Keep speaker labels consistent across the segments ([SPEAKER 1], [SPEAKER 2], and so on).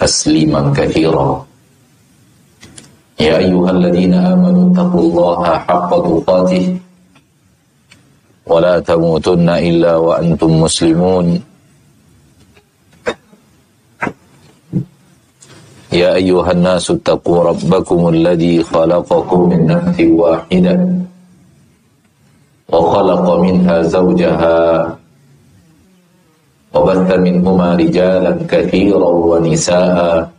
[SPEAKER 1] تسليما كثيرا. يا أيها الذين آمنوا اتقوا الله حق تقاته. ولا تموتن إلا وأنتم مسلمون. يا أيها الناس اتقوا ربكم الذي خلقكم من نفس واحدة. وخلق منها زوجها وبث منهما رجالا كثيرا ونساء.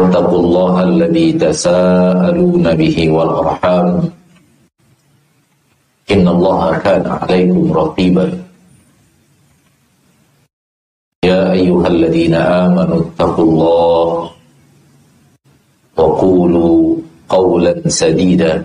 [SPEAKER 1] اتقوا الله الذي تساءلون به والأرحام. إن الله كان عليكم رقيبا. يا أيها الذين آمنوا اتقوا الله وقولوا قولا سديدا.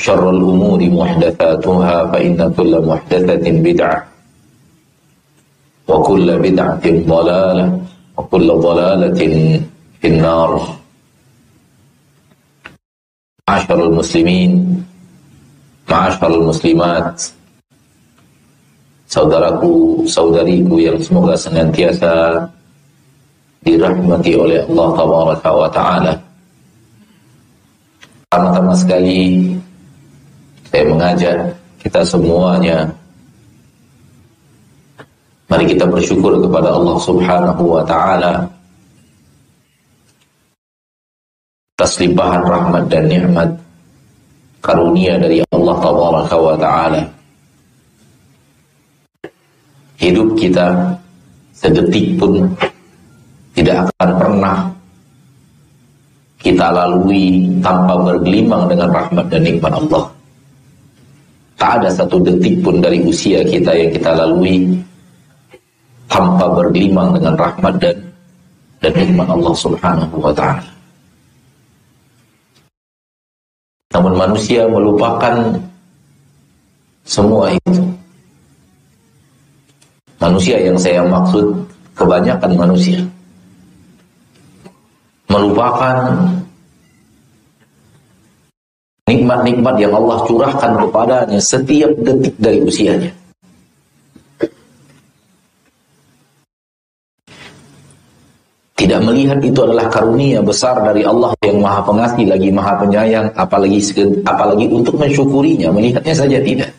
[SPEAKER 1] شر الأمور محدثاتها فإن كل محدثة بدعة وكل بدعة ضلالة وكل ضلالة في النار معاشر المسلمين معاشر المسلمات saudaraku saudariku yang semoga senantiasa dirahmati oleh Allah taala pertama-tama sekali saya mengajak kita semuanya mari kita bersyukur kepada Allah Subhanahu wa taala atas limpahan rahmat dan nikmat karunia dari Allah tabaraka wa taala hidup kita sedetik pun tidak akan pernah kita lalui tanpa bergelimang dengan rahmat dan nikmat Allah. Tak ada satu detik pun dari usia kita yang kita lalui tanpa bergelimang dengan rahmat dan dan nikmat Allah Subhanahu wa taala. Namun manusia melupakan semua itu. Manusia yang saya maksud kebanyakan manusia melupakan nikmat-nikmat yang Allah curahkan kepadanya setiap detik dari usianya. Tidak melihat itu adalah karunia besar dari Allah yang maha pengasih lagi maha penyayang, apalagi apalagi untuk mensyukurinya, melihatnya saja tidak.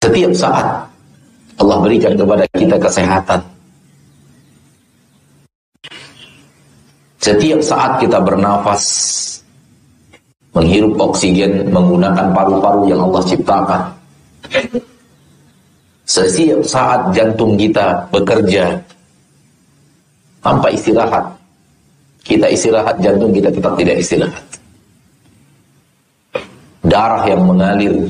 [SPEAKER 1] Setiap saat Allah berikan kepada kita kesehatan. Setiap saat kita bernafas, menghirup oksigen menggunakan paru-paru yang Allah ciptakan. Setiap saat jantung kita bekerja tanpa istirahat. Kita istirahat, jantung kita tetap tidak istirahat. Darah yang mengalir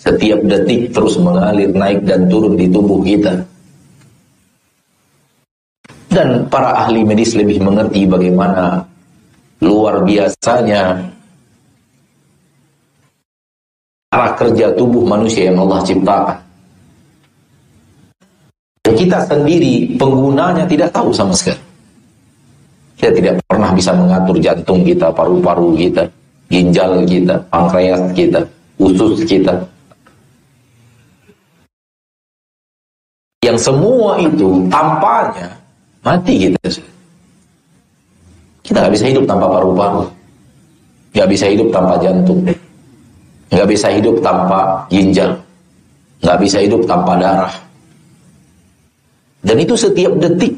[SPEAKER 1] setiap detik terus mengalir naik dan turun di tubuh kita. Dan para ahli medis lebih mengerti bagaimana luar biasanya arah kerja tubuh manusia yang Allah ciptakan. Dan kita sendiri penggunanya tidak tahu sama sekali. Kita tidak pernah bisa mengatur jantung kita, paru-paru kita, ginjal kita, pankreas kita, usus kita. Yang semua itu tampaknya mati kita. Kita nggak bisa hidup tanpa paru-paru, nggak bisa hidup tanpa jantung, nggak bisa hidup tanpa ginjal, nggak bisa hidup tanpa darah. Dan itu setiap detik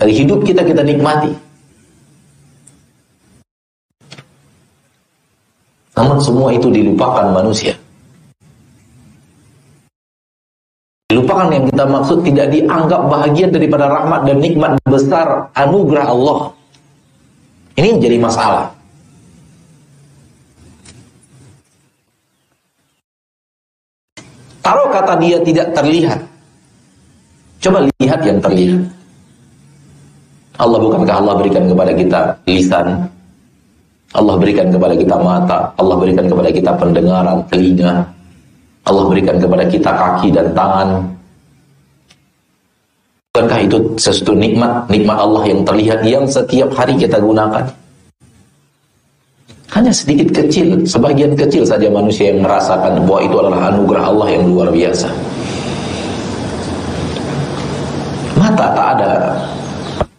[SPEAKER 1] dari hidup kita kita nikmati. Namun semua itu dilupakan manusia. Dilupakan yang kita maksud tidak dianggap bahagian daripada rahmat dan nikmat besar anugerah Allah. Ini menjadi masalah. Taruh kata dia tidak terlihat. Coba lihat yang terlihat. Allah bukankah Allah berikan kepada kita lisan? Allah berikan kepada kita mata, Allah berikan kepada kita pendengaran, telinga. Allah berikan kepada kita kaki dan tangan. Bukankah itu sesuatu nikmat, nikmat Allah yang terlihat yang setiap hari kita gunakan? Hanya sedikit kecil, sebagian kecil saja manusia yang merasakan bahwa itu adalah anugerah Allah yang luar biasa. Mata tak ada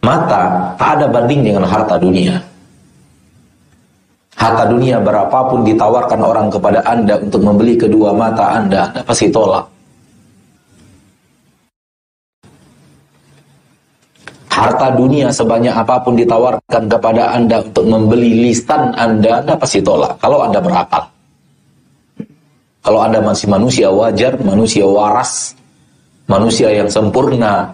[SPEAKER 1] mata tak ada banding dengan harta dunia. Harta dunia berapapun ditawarkan orang kepada Anda untuk membeli kedua mata Anda, Anda pasti tolak. Harta dunia sebanyak apa pun ditawarkan kepada Anda untuk membeli lisan Anda, Anda pasti tolak. Kalau Anda berakal. Kalau Anda masih manusia wajar, manusia waras, manusia yang sempurna,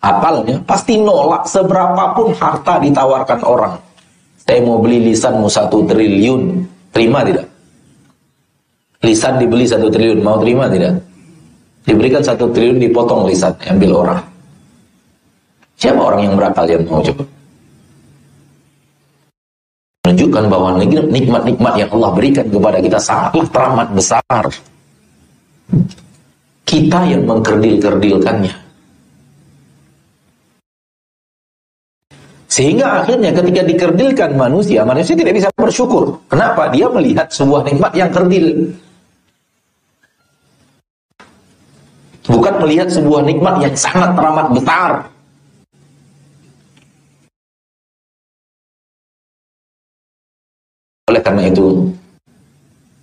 [SPEAKER 1] akalnya pasti nolak seberapapun harta ditawarkan orang. Saya mau beli lisanmu satu triliun, terima tidak? Lisan dibeli satu triliun, mau terima tidak? Diberikan satu triliun, dipotong lisan, ambil orang. Siapa orang yang berakal yang mau coba? Menunjukkan bahwa nikmat-nikmat yang Allah berikan kepada kita sangatlah teramat besar. Kita yang mengkerdil-kerdilkannya. Sehingga akhirnya ketika dikerdilkan manusia, manusia tidak bisa bersyukur. Kenapa? Dia melihat sebuah nikmat yang kerdil. Bukan melihat sebuah nikmat yang sangat teramat besar. Oleh karena itu,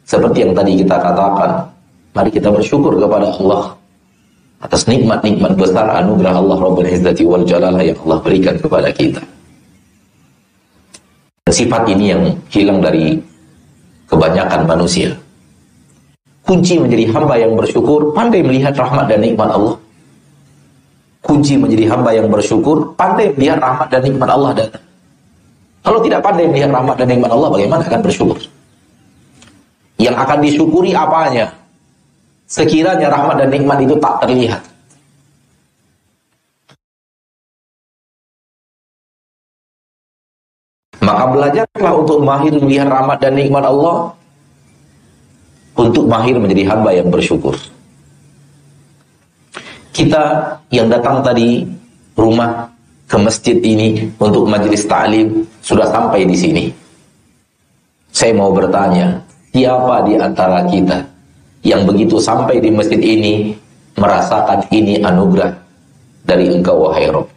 [SPEAKER 1] seperti yang tadi kita katakan, mari kita bersyukur kepada Allah atas nikmat-nikmat besar anugerah Allah Rabbul Izzati wal Jalalah yang Allah berikan kepada kita. Sifat ini yang hilang dari kebanyakan manusia. Kunci menjadi hamba yang bersyukur, pandai melihat rahmat dan nikmat Allah. Kunci menjadi hamba yang bersyukur, pandai melihat rahmat dan nikmat Allah datang. Kalau tidak pandai melihat rahmat dan nikmat Allah, bagaimana akan bersyukur? Yang akan disyukuri apanya? Sekiranya rahmat dan nikmat itu tak terlihat. Maka belajarlah untuk mahir melihat rahmat dan nikmat Allah untuk mahir menjadi hamba yang bersyukur. Kita yang datang tadi rumah ke masjid ini untuk majelis ta'lim sudah sampai di sini. Saya mau bertanya, siapa di antara kita yang begitu sampai di masjid ini merasakan ini anugerah dari engkau wahai Rabb?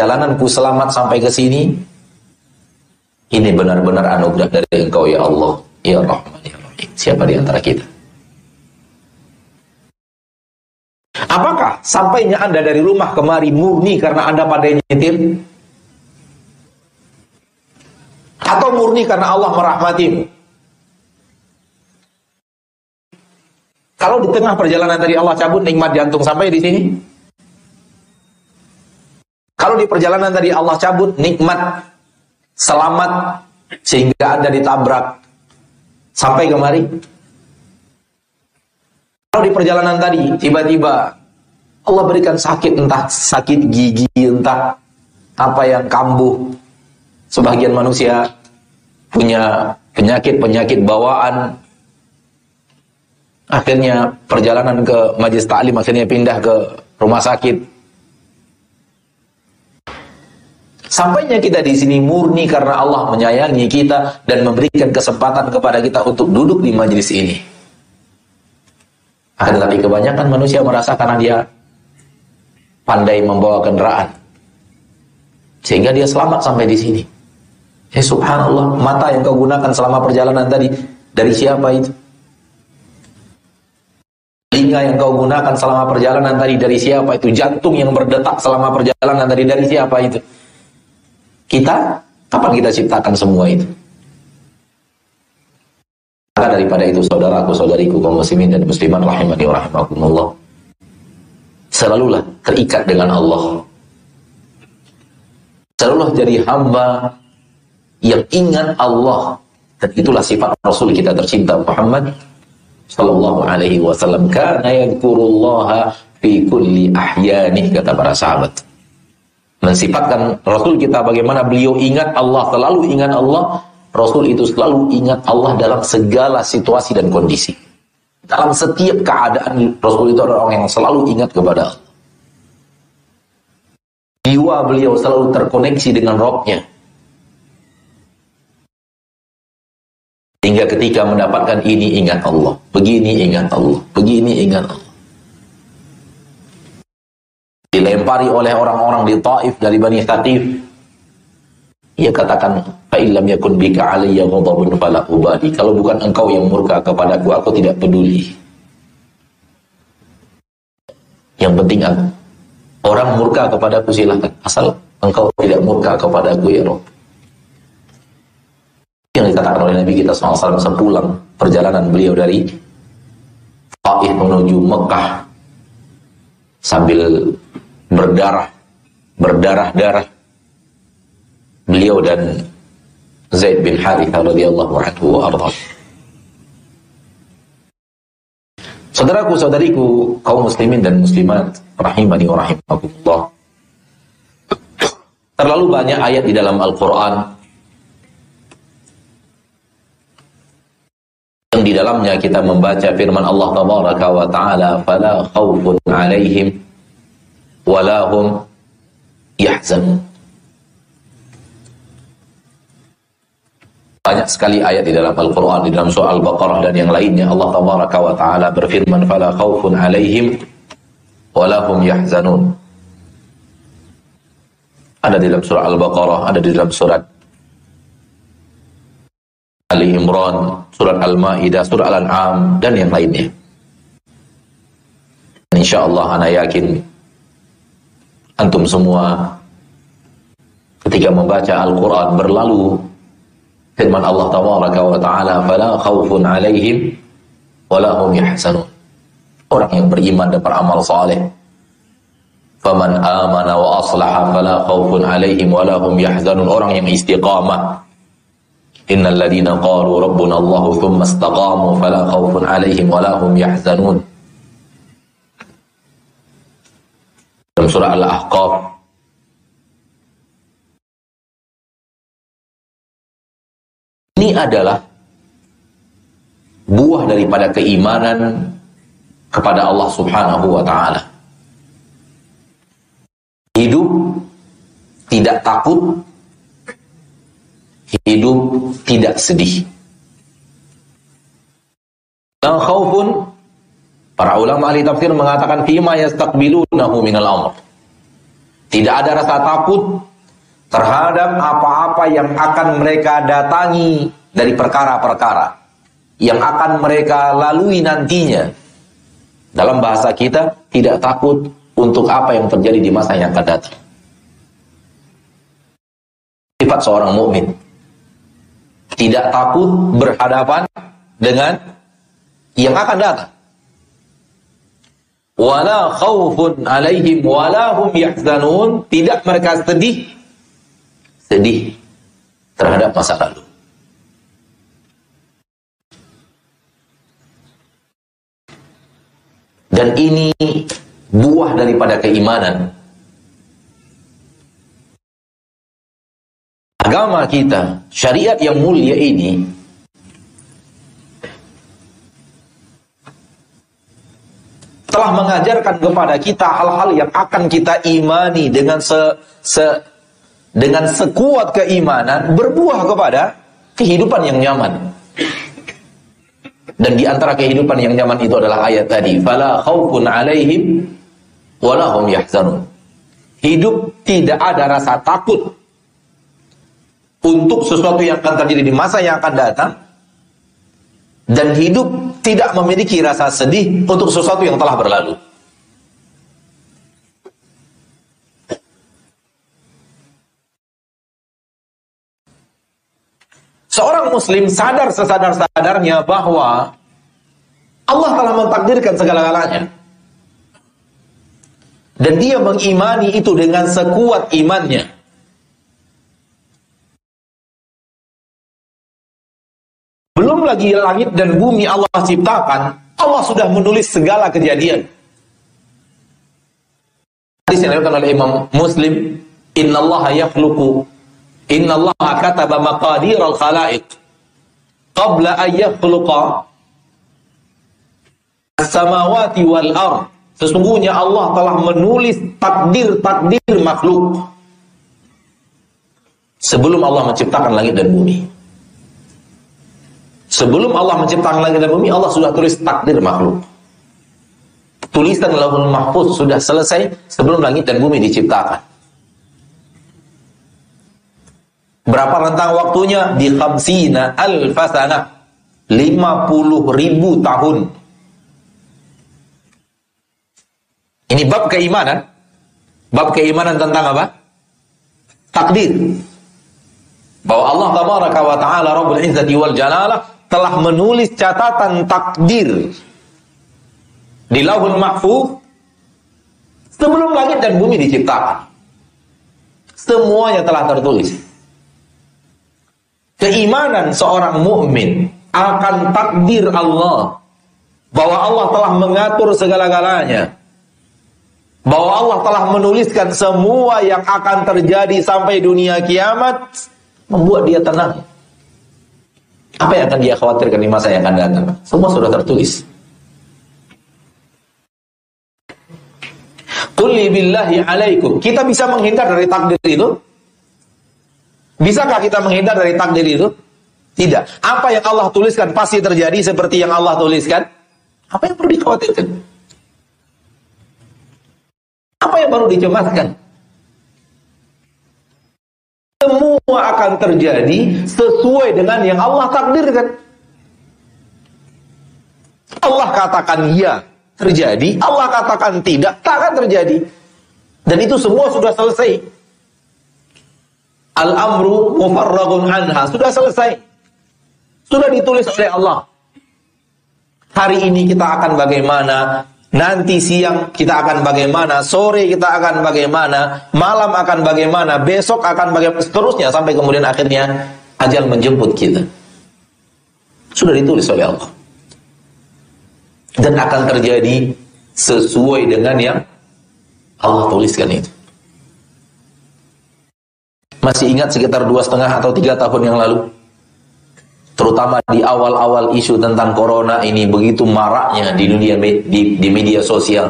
[SPEAKER 1] Perjalananku selamat sampai ke sini, ini benar-benar anugerah dari engkau ya Allah, ya Rahman, ya Rahim. Siapa di antara kita? Apakah sampainya Anda dari rumah kemari murni karena Anda pandai nyetir? Atau murni karena Allah merahmatimu? Kalau di tengah perjalanan tadi Allah cabut nikmat jantung sampai di sini, kalau di perjalanan tadi Allah cabut nikmat, selamat, sehingga Anda ditabrak sampai kemari. Kalau di perjalanan tadi tiba-tiba Allah berikan sakit, entah sakit gigi, entah apa yang kambuh. Sebagian manusia punya penyakit-penyakit bawaan. Akhirnya perjalanan ke majlis taklim akhirnya pindah ke rumah sakit Sampainya kita di sini murni karena Allah menyayangi kita dan memberikan kesempatan kepada kita untuk duduk di majelis ini. Akan tetapi kebanyakan manusia merasa karena dia pandai membawa kendaraan. Sehingga dia selamat sampai di sini. Eh subhanallah, mata yang kau gunakan selama perjalanan tadi, dari siapa itu? Telinga yang kau gunakan selama perjalanan tadi, dari siapa itu? Jantung yang berdetak selama perjalanan tadi, dari siapa itu? Kita, kapan kita ciptakan semua itu? Maka daripada itu saudaraku, saudariku, kaum muslimin dan muslimat rahimani wa rahimakumullah. Selalulah terikat dengan Allah. Selalulah jadi hamba yang ingat Allah. Dan itulah sifat Rasul kita tercinta Muhammad sallallahu alaihi wasallam kana yadhkurullaha fi kulli ahyanih kata para sahabat. Mensifatkan Rasul kita bagaimana beliau ingat Allah, selalu ingat Allah. Rasul itu selalu ingat Allah dalam segala situasi dan kondisi. Dalam setiap keadaan Rasul itu adalah orang yang selalu ingat kepada Allah. Jiwa beliau selalu terkoneksi dengan rohnya. Hingga ketika mendapatkan ini ingat Allah, begini ingat Allah, begini ingat Allah. Dilempari oleh orang-orang di Taif dari Bani Thaqif. Ia katakan, "Fa'ilam yakun bika alayya ghadabun fala ubadi." Kalau bukan engkau yang murka kepadaku, aku tidak peduli. Yang penting aku. Orang murka kepadaku silahkan. Asal engkau tidak murka kepadaku ya Rabb yang dikatakan oleh Nabi kita SAW sepulang perjalanan beliau dari Taif menuju Mekah sambil berdarah berdarah-darah. Beliau dan Zaid bin Harithah radhiyallahu anhu wa Saudaraku, saudariku, kaum muslimin dan muslimat rahimani wa rahimakumullah. Terlalu banyak ayat di dalam Al-Qur'an. Yang di dalamnya kita membaca firman Allah tabaraka wa taala fala khaufun alaihim wala hum yahzanun banyak sekali ayat di dalam Al-Quran di dalam surah Al-Baqarah dan yang lainnya. Allah tabaraka wa taala berfirman fala khaufun alaihim wala hum yahzanun. Ada di dalam surah Al-Baqarah ada di dalam surat Ali Imran, surat Al-Maidah, surat Al-An'am dan yang lainnya. Insya Allah anak yakin antum semua ketika membaca Al-Quran berlalu firman Allah Taala wa Ta'ala fala khawfun alaihim wala hum yahzanun. Orang yang beriman dan beramal saleh. Faman amana wa aslaha fala khawfun alaihim wala hum yahzanun. Orang yang istiqamah. Innal ladina qalu rabbuna Allah thumma istaqamu fala khaufun 'alaihim wala hum yahzanun. Dalam surah Al-Ahqaf Ini adalah buah daripada keimanan kepada Allah Subhanahu wa taala. Hidup tidak takut hidup tidak sedih. La khaufun para ulama ahli tafsir mengatakan fima yastaqbilunahu minal amr. Tidak ada rasa takut terhadap apa-apa yang akan mereka datangi dari perkara-perkara yang akan mereka lalui nantinya. Dalam bahasa kita tidak takut untuk apa yang terjadi di masa yang akan datang. Sifat seorang mukmin tidak takut berhadapan dengan yang akan datang. Wala khaufun alaihim wala hum yahzanun, tidak mereka sedih. Sedih terhadap masa lalu. Dan ini buah daripada keimanan. Agama kita, syariat yang mulia ini telah mengajarkan kepada kita hal-hal yang akan kita imani dengan se, se dengan sekuat keimanan berbuah kepada kehidupan yang nyaman. Dan di antara kehidupan yang nyaman itu adalah ayat tadi, fala khaufun alaihim wala hum yahzanun. Hidup tidak ada rasa takut untuk sesuatu yang akan terjadi di masa yang akan datang dan hidup tidak memiliki rasa sedih untuk sesuatu yang telah berlalu. Seorang muslim sadar sesadar-sadarnya bahwa Allah telah mentakdirkan segala-galanya. Dan dia mengimani itu dengan sekuat imannya. Lagi langit dan bumi Allah ciptakan, Allah sudah menulis segala kejadian. Hadis yang oleh Imam Muslim, Inna Allah yakhluqu Inna Allah kataba maqadir al-khalaiq qabla an yakhluqa as-samawati wal ard. Sesungguhnya Allah telah menulis takdir-takdir makhluk sebelum Allah menciptakan langit dan bumi. Sebelum Allah menciptakan langit dan bumi, Allah sudah tulis takdir makhluk. Tulisan lahul mahfuz sudah selesai sebelum langit dan bumi diciptakan. Berapa rentang waktunya? Di khamsina alfasana. 50 ribu tahun. Ini bab keimanan. Bab keimanan tentang apa? Takdir. Bahwa Allah tabaraka wa ta'ala Rabbul Izzati wal Jalalah telah menulis catatan takdir di lauhul mahfuz sebelum langit dan bumi diciptakan. Semuanya telah tertulis. Keimanan seorang mukmin akan takdir Allah bahwa Allah telah mengatur segala-galanya. Bahwa Allah telah menuliskan semua yang akan terjadi sampai dunia kiamat membuat dia tenang. Apa yang akan dia khawatirkan di masa yang akan datang? Semua sudah tertulis. Kulli alaikum. Kita bisa menghindar dari takdir itu? Bisakah kita menghindar dari takdir itu? Tidak. Apa yang Allah tuliskan pasti terjadi seperti yang Allah tuliskan. Apa yang perlu dikhawatirkan? Apa yang baru dicemaskan? Semua akan terjadi sesuai dengan yang Allah takdirkan. Allah katakan ya, terjadi. Allah katakan tidak, tak akan terjadi. Dan itu semua sudah selesai. Al-amru mufarragun anha. Sudah selesai. Sudah ditulis oleh Allah. Hari ini kita akan bagaimana, nanti siang kita akan bagaimana, sore kita akan bagaimana, malam akan bagaimana, besok akan bagaimana, seterusnya sampai kemudian akhirnya ajal menjemput kita. Sudah ditulis oleh Allah. Dan akan terjadi sesuai dengan yang Allah tuliskan itu. Masih ingat sekitar dua setengah atau tiga tahun yang lalu? Terutama di awal-awal isu tentang corona ini begitu maraknya di dunia di, di media sosial.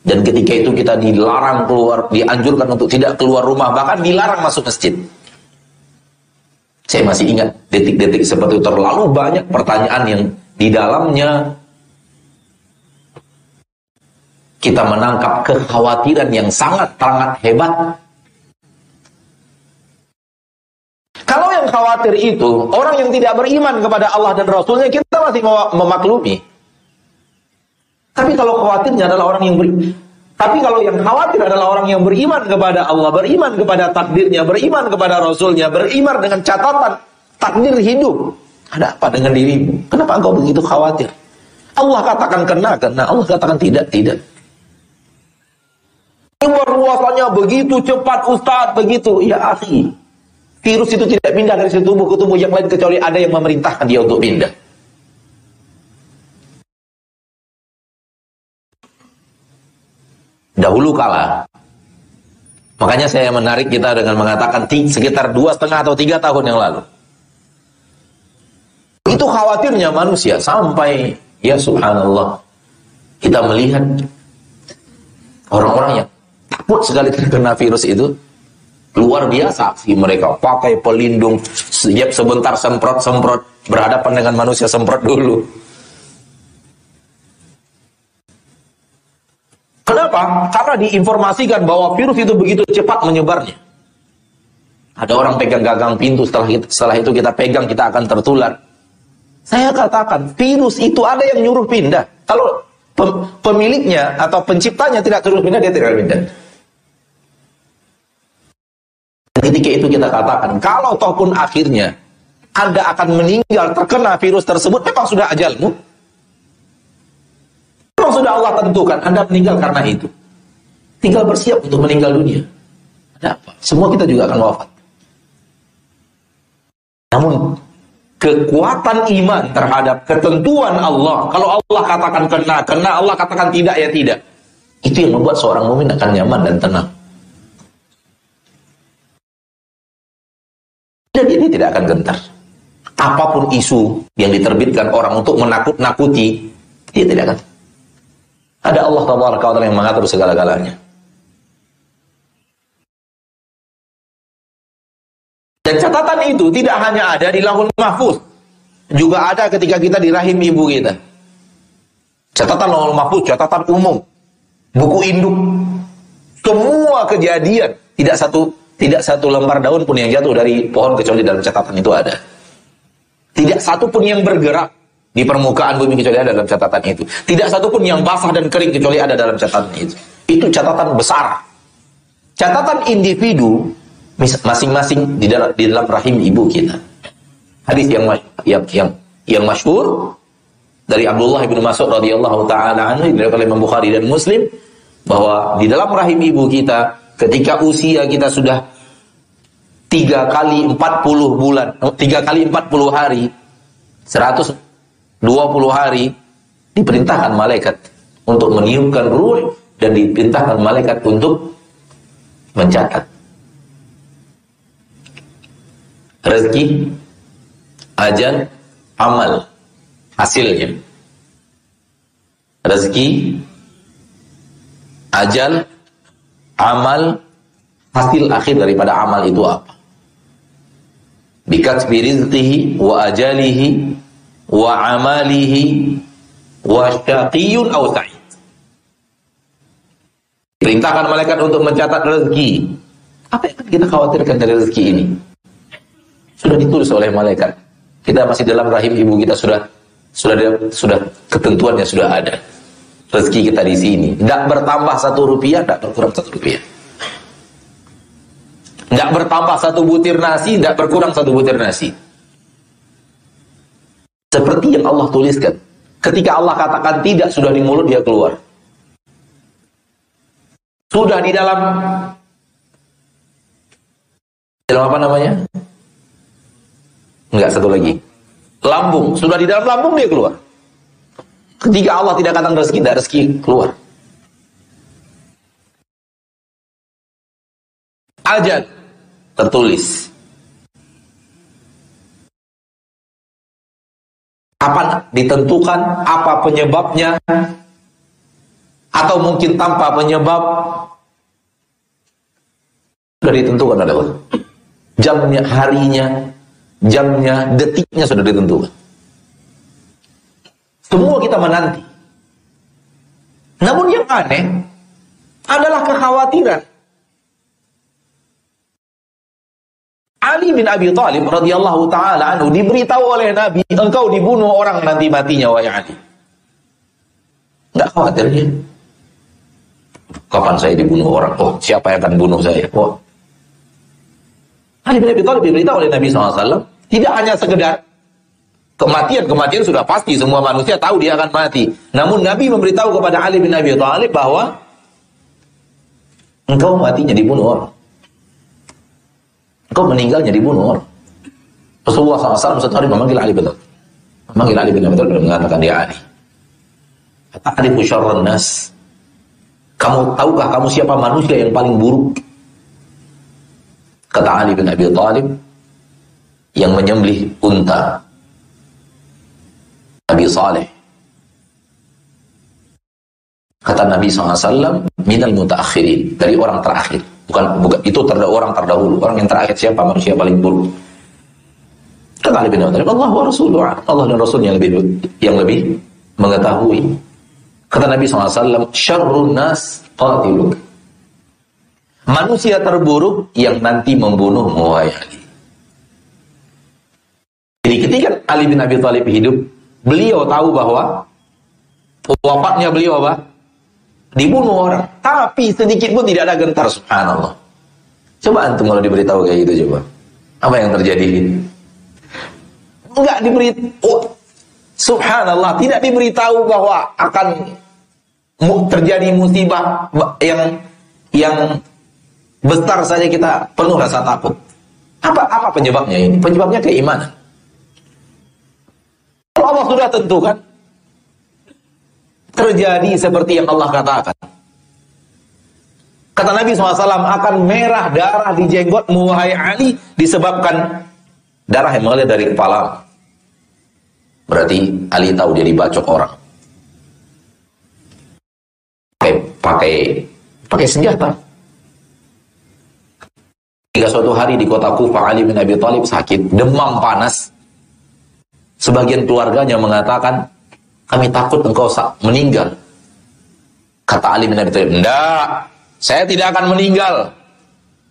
[SPEAKER 1] Dan ketika itu kita dilarang keluar, dianjurkan untuk tidak keluar rumah, bahkan dilarang masuk masjid. Saya masih ingat detik-detik seperti itu terlalu banyak pertanyaan yang di dalamnya kita menangkap kekhawatiran yang sangat sangat hebat Kalau yang khawatir itu orang yang tidak beriman kepada Allah dan Rasulnya kita masih memaklumi. Tapi kalau khawatirnya adalah orang yang beri, tapi kalau yang khawatir adalah orang yang beriman kepada Allah, beriman kepada takdirnya, beriman kepada Rasulnya, beriman dengan catatan takdir hidup. Ada apa dengan dirimu? Kenapa engkau begitu khawatir? Allah katakan kena, kena. Allah katakan tidak, tidak. Luasannya begitu cepat Ustaz, begitu. Ya akhi, Virus itu tidak pindah dari satu tubuh ke tubuh yang lain kecuali ada yang memerintahkan dia untuk pindah. Dahulu kala, makanya saya menarik kita dengan mengatakan sekitar dua setengah atau tiga tahun yang lalu. Itu khawatirnya manusia sampai ya subhanallah kita melihat orang-orang yang takut sekali terkena virus itu Luar biasa sih mereka pakai pelindung siap sebentar semprot-semprot berhadapan dengan manusia semprot dulu. Kenapa? Karena diinformasikan bahwa virus itu begitu cepat menyebarnya. Ada orang pegang gagang pintu setelah itu, setelah itu kita pegang kita akan tertular. Saya katakan virus itu ada yang nyuruh pindah. Kalau pemiliknya atau penciptanya tidak suruh pindah dia tidak pindah. Ketika itu kita katakan, kalau toh pun akhirnya Anda akan meninggal terkena virus tersebut, memang sudah ajalmu. Memang sudah Allah tentukan, Anda meninggal karena itu. Tinggal bersiap untuk meninggal dunia. Ada apa? Semua kita juga akan wafat. Namun, kekuatan iman terhadap ketentuan Allah. Kalau Allah katakan kena, kena Allah katakan tidak ya tidak. Itu yang membuat seorang mukmin akan nyaman dan tenang. Dan ini tidak akan gentar. Apa pun isu yang diterbitkan orang untuk menakut-nakuti, dia tidak akan. Ada Allah Taala yang mengatur segala-galanya. Dan catatan itu tidak hanya ada di lahul mahfuz. Juga ada ketika kita di rahim ibu kita. Catatan lahul mahfuz, catatan umum. Buku induk. Semua kejadian. Tidak satu tidak satu lembar daun pun yang jatuh dari pohon kecuali dalam catatan itu ada. Tidak satu pun yang bergerak di permukaan bumi kecuali ada dalam catatan itu. Tidak satu pun yang basah dan kering kecuali ada dalam catatan itu. Itu catatan besar. Catatan individu masing-masing di dalam rahim ibu kita. Hadis yang yang yang yang masyhur dari Abdullah bin Mas'ud radhiyallahu taala anhu dari Imam Bukhari dan Muslim bahwa di dalam rahim ibu kita ketika usia kita sudah tiga kali empat puluh bulan, tiga kali empat puluh hari, seratus dua puluh hari diperintahkan malaikat untuk meniupkan ruh dan diperintahkan malaikat untuk mencatat rezeki, ajal, amal, hasilnya. Rezeki, ajal, amal, hasil akhir daripada amal itu apa? Bikatbi rizqihi wa ajalihi wa amalihi wa syaqiyun aw. Perintahkan malaikat untuk mencatat rezeki. Apa yang kita khawatirkan dari rezeki ini? sudah ditulis oleh malaikat. Kita masih dalam rahim ibu kita sudah sudah sudah ketentuannya sudah ada. Rezeki kita di sini. Tidak bertambah satu rupiah, tidak berkurang satu rupiah. Tidak bertambah satu butir nasi, tidak berkurang satu butir nasi. Seperti yang Allah tuliskan. Ketika Allah katakan tidak, sudah di mulut dia keluar. Sudah di dalam dalam apa namanya? Enggak, satu lagi. Lambung. Sudah di dalam lambung dia keluar. Ketika Allah tidak katakan rezeki, tidak rezeki keluar. Ajal tertulis. Kapan ditentukan, apa penyebabnya, atau mungkin tanpa penyebab, sudah ditentukan oleh Allah. Jamnya, harinya, jamnya, detiknya sudah ditentukan. Semua kita menanti. Namun yang aneh adalah kekhawatiran. Ali bin Abi Thalib radhiyallahu taala anhu diberitahu oleh Nabi, engkau dibunuh orang nanti matinya wahai Ali. Enggak khawatir dia. Kapan saya dibunuh orang? Oh, siapa yang akan bunuh saya? Oh. Ali bin Abi Thalib diberitahu oleh Nabi SAW tidak hanya sekedar kematian, kematian sudah pasti semua manusia tahu dia akan mati. Namun Nabi memberitahu kepada Ali bin Abi Thalib bahwa engkau matinya dibunuh orang. Engkau meninggalnya dibunuh orang. Rasulullah SAW satu hari memanggil Ali bin Thalib. Memanggil Ali bin Abi Thalib dan mengatakan dia Ali. Ta'rifu syarran nas. Kamu tahukah kamu siapa manusia yang paling buruk? Kata Ali bin Abi Thalib, yang menyembelih unta. Nabi Saleh. Kata Nabi SAW, minal mutaakhirin. Dari orang terakhir. Bukan, bukan itu terda orang terdahulu. Orang yang terakhir siapa? Manusia paling buruk. Kata Ali bin Abi Allah wa Rasulullah. Allah dan Rasulnya yang lebih, yang lebih mengetahui. Kata Nabi SAW, syarrun nas qatiluk. Manusia terburuk yang nanti membunuh wahai. Jadi ketika Ali bin Abi Thalib hidup, beliau tahu bahwa wafatnya beliau apa? Dibunuh orang. Tapi sedikit pun tidak ada gentar, subhanallah. Coba antum kalau diberitahu kayak gitu coba. Apa yang terjadi? Enggak diberitahu. Oh, subhanallah, tidak diberitahu bahwa akan terjadi musibah yang yang besar saja kita penuh rasa takut. Apa apa penyebabnya ini? Penyebabnya keimanan. Allah sudah tentukan. Terjadi seperti yang Allah katakan. Kata Nabi SAW akan merah darah di jenggotmu wahai Ali disebabkan darah yang mengalir dari kepala. Berarti Ali tahu dia dibacok orang. Pakai pakai pakai senjata. Hingga suatu hari di kota Kufa Ali bin Abi Thalib sakit, demam panas. Sebagian keluarganya mengatakan, kami takut engkau meninggal. Kata Ali bin Abi Thalib, enggak, saya tidak akan meninggal.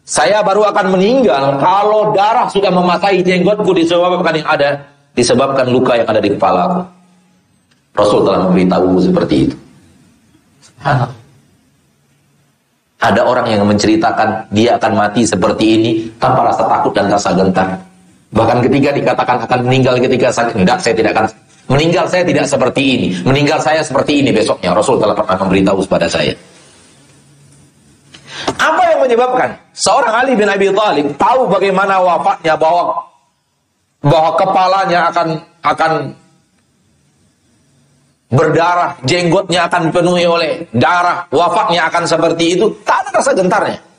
[SPEAKER 1] Saya baru akan meninggal kalau darah sudah mematai jenggotku disebabkan yang ada disebabkan luka yang ada di kepala. Rasul telah memberitahu seperti itu. Ada orang yang menceritakan dia akan mati seperti ini tanpa rasa takut dan rasa gentar. Bahkan ketika dikatakan akan meninggal ketika sakit, enggak saya tidak akan meninggal saya tidak seperti ini. Meninggal saya seperti ini besoknya. Rasul telah pernah memberitahu kepada saya. Apa yang menyebabkan seorang Ali bin Abi Thalib tahu bagaimana wafatnya bahwa bahwa kepalanya akan akan berdarah, jenggotnya akan dipenuhi oleh darah, wafatnya akan seperti itu, tak ada rasa gentarnya.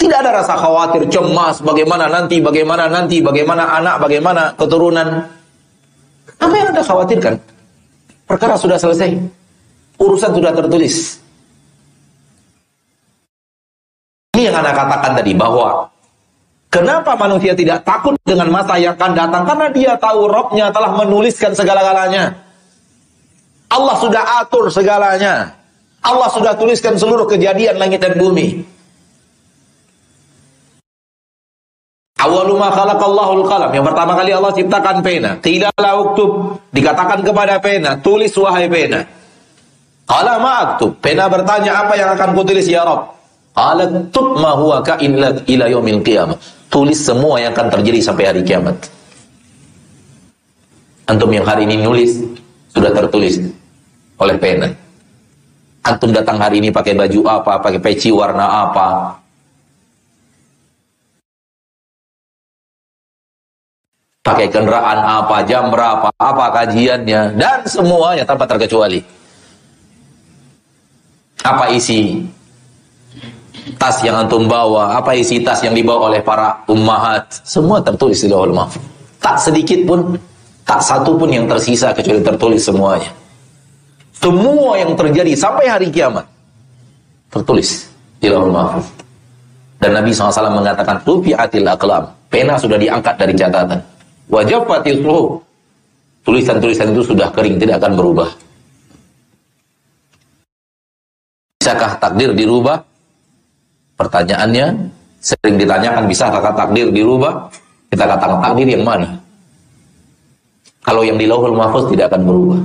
[SPEAKER 1] Tidak ada rasa khawatir, cemas, bagaimana nanti, bagaimana nanti, bagaimana anak, bagaimana keturunan. Apa yang Anda khawatirkan? Perkara sudah selesai. Urusan sudah tertulis. Ini yang Anda katakan tadi bahwa kenapa manusia tidak takut dengan masa yang akan datang karena dia tahu Robnya telah menuliskan segala-galanya. Allah sudah atur segalanya. Allah sudah tuliskan seluruh kejadian langit dan bumi. Awalu ma al-qalam. Yang pertama kali Allah ciptakan pena. Tidak uktub. Dikatakan kepada pena, tulis wahai pena. Qala ma. Pena bertanya apa yang akan kutulis ya Rabb? Alat tub ma huwa ka'in ila yaumil qiyamah. Tulis semua yang akan terjadi sampai hari kiamat. Antum yang hari ini nulis sudah tertulis oleh pena. Antum datang hari ini pakai baju apa, pakai peci warna apa. Pakai kendaraan apa, jam berapa, apa kajiannya, dan semuanya tanpa terkecuali. Apa isi tas yang antum bawa, apa isi tas yang dibawa oleh para ummahat, semua tertulis di Lauhul. Tak sedikit pun, tak satu pun yang tersisa kecuali tertulis semuanya. Semua yang terjadi sampai hari kiamat tertulis di Lauhul. Dan Nabi SAW mengatakan, Rufi'atil aqlam. Pena sudah diangkat dari catatan. Wajah fatil Tulisan-tulisan itu sudah kering, tidak akan berubah. Bisakah takdir dirubah? Pertanyaannya sering ditanyakan bisa kata takdir dirubah? Kita katakan takdir yang mana? Kalau yang di Lauhul Mahfuz tidak akan berubah.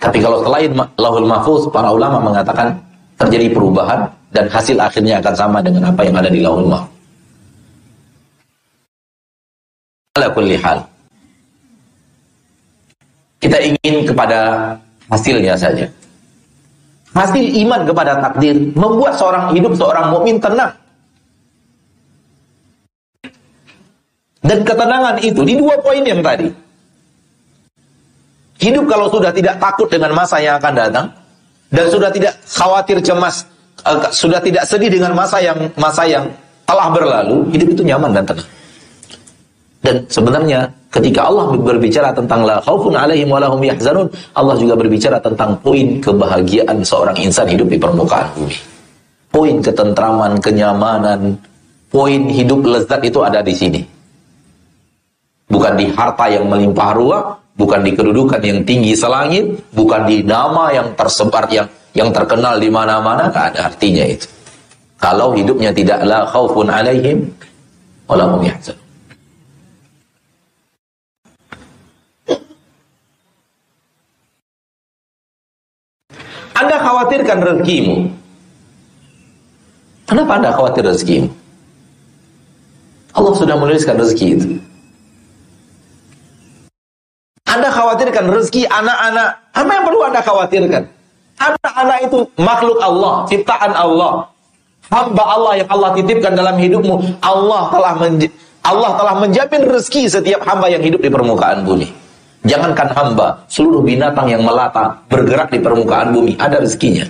[SPEAKER 1] Tapi kalau selain Lauhul Mahfuz, para ulama mengatakan terjadi perubahan dan hasil akhirnya akan sama dengan apa yang ada di Lauhul Mahfuz. Ala hal. Kita ingin kepada hasilnya saja. Hasil iman kepada takdir membuat seorang hidup seorang mukmin tenang. Dan ketenangan itu di dua poin yang tadi. Hidup kalau sudah tidak takut dengan masa yang akan datang dan sudah tidak khawatir cemas, uh, sudah tidak sedih dengan masa yang masa yang telah berlalu, hidup itu nyaman dan tenang. Dan sebenarnya ketika Allah berbicara tentang la khaufun alaihim walahum yahzanun, Allah juga berbicara tentang poin kebahagiaan seorang insan hidup di permukaan bumi. Poin ketentraman, kenyamanan, poin hidup lezat itu ada di sini. Bukan di harta yang melimpah ruah, bukan di kedudukan yang tinggi selangit, bukan di nama yang tersebar yang yang terkenal di mana-mana, ada artinya itu. Kalau hidupnya tidak la khaufun alaihim walahum yahzanun. Anda khawatirkan rezekimu. Kenapa Anda khawatir rezekimu? Allah sudah menuliskan rezeki itu. Anda khawatirkan rezeki anak-anak. Apa yang perlu Anda khawatirkan? Anak-anak itu makhluk Allah, ciptaan Allah. Hamba Allah yang Allah titipkan dalam hidupmu. Allah telah Allah telah menjamin rezeki setiap hamba yang hidup di permukaan bumi. Jangankan hamba, seluruh binatang yang melata bergerak di permukaan bumi ada rezekinya.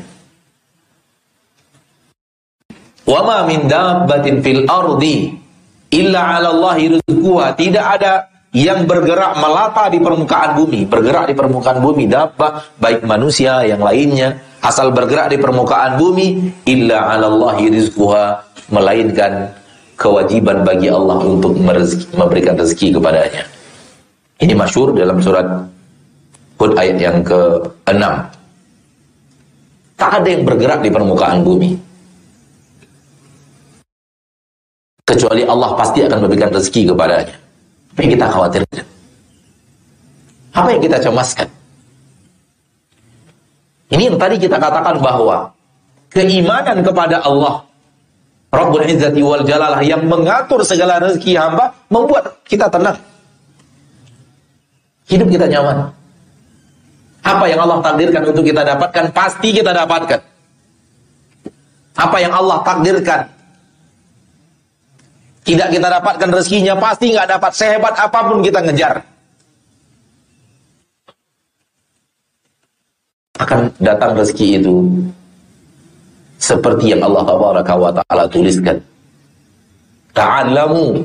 [SPEAKER 1] Wa ma min dabbatin fil ardi illa 'ala Allahi rizquha. Tidak ada yang bergerak melata di permukaan bumi, bergerak di permukaan bumi dabbah baik manusia yang lainnya asal bergerak di permukaan bumi illa 'ala Allahi rizquha melainkan kewajiban bagi Allah untuk memberikan rezeki kepadanya. Ini masyur dalam surat Hud ayat yang ke-6. Tak ada yang bergerak di permukaan bumi. Kecuali Allah pasti akan memberikan rezeki kepadanya. Apa yang kita khawatirkan? Apa yang kita cemaskan? Ini yang tadi kita katakan bahwa keimanan kepada Allah Rabbul Izzati wal Jalalah yang mengatur segala rezeki hamba membuat kita tenang. Hidup kita nyaman. Apa yang Allah takdirkan untuk kita dapatkan, pasti kita dapatkan. Apa yang Allah takdirkan, tidak kita dapatkan rezekinya, pasti nggak dapat. Sehebat apa pun kita ngejar. Akan datang rezeki itu seperti yang Allah Taala tuliskan. Ta'allamu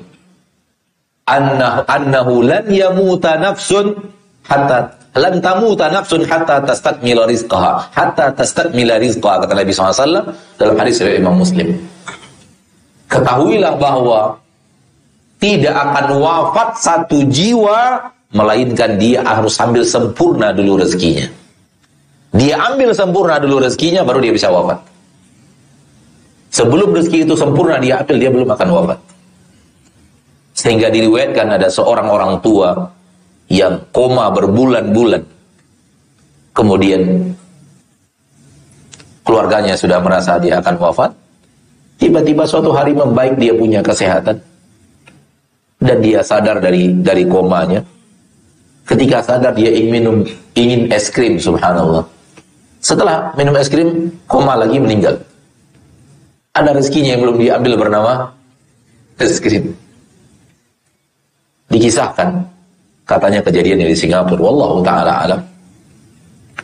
[SPEAKER 1] annahu annahu lan yamuta nafsun hatta lan tamuta nafsun hatta tastakmila rizqaha. Hatta tastakmila rizqaha kata Nabi SAW dalam hadis dari Imam Muslim. Ketahuilah bahwa tidak akan wafat satu jiwa melainkan dia harus ambil sempurna dulu rezekinya. Dia ambil sempurna dulu rezekinya baru dia bisa wafat. Sebelum rezeki itu sempurna dia ambil dia belum akan wafat sehingga diriwayatkan ada seorang orang tua yang koma berbulan-bulan. Kemudian keluarganya sudah merasa dia akan wafat. Tiba-tiba suatu hari membaik dia punya kesehatan. Dan dia sadar dari dari komanya. Ketika sadar dia ingin minum ingin es krim subhanallah. Setelah minum es krim, koma lagi meninggal. Ada rezekinya yang belum diambil bernama es krim dikisahkan. Katanya kejadian di Singapura. Wallahu taala alam.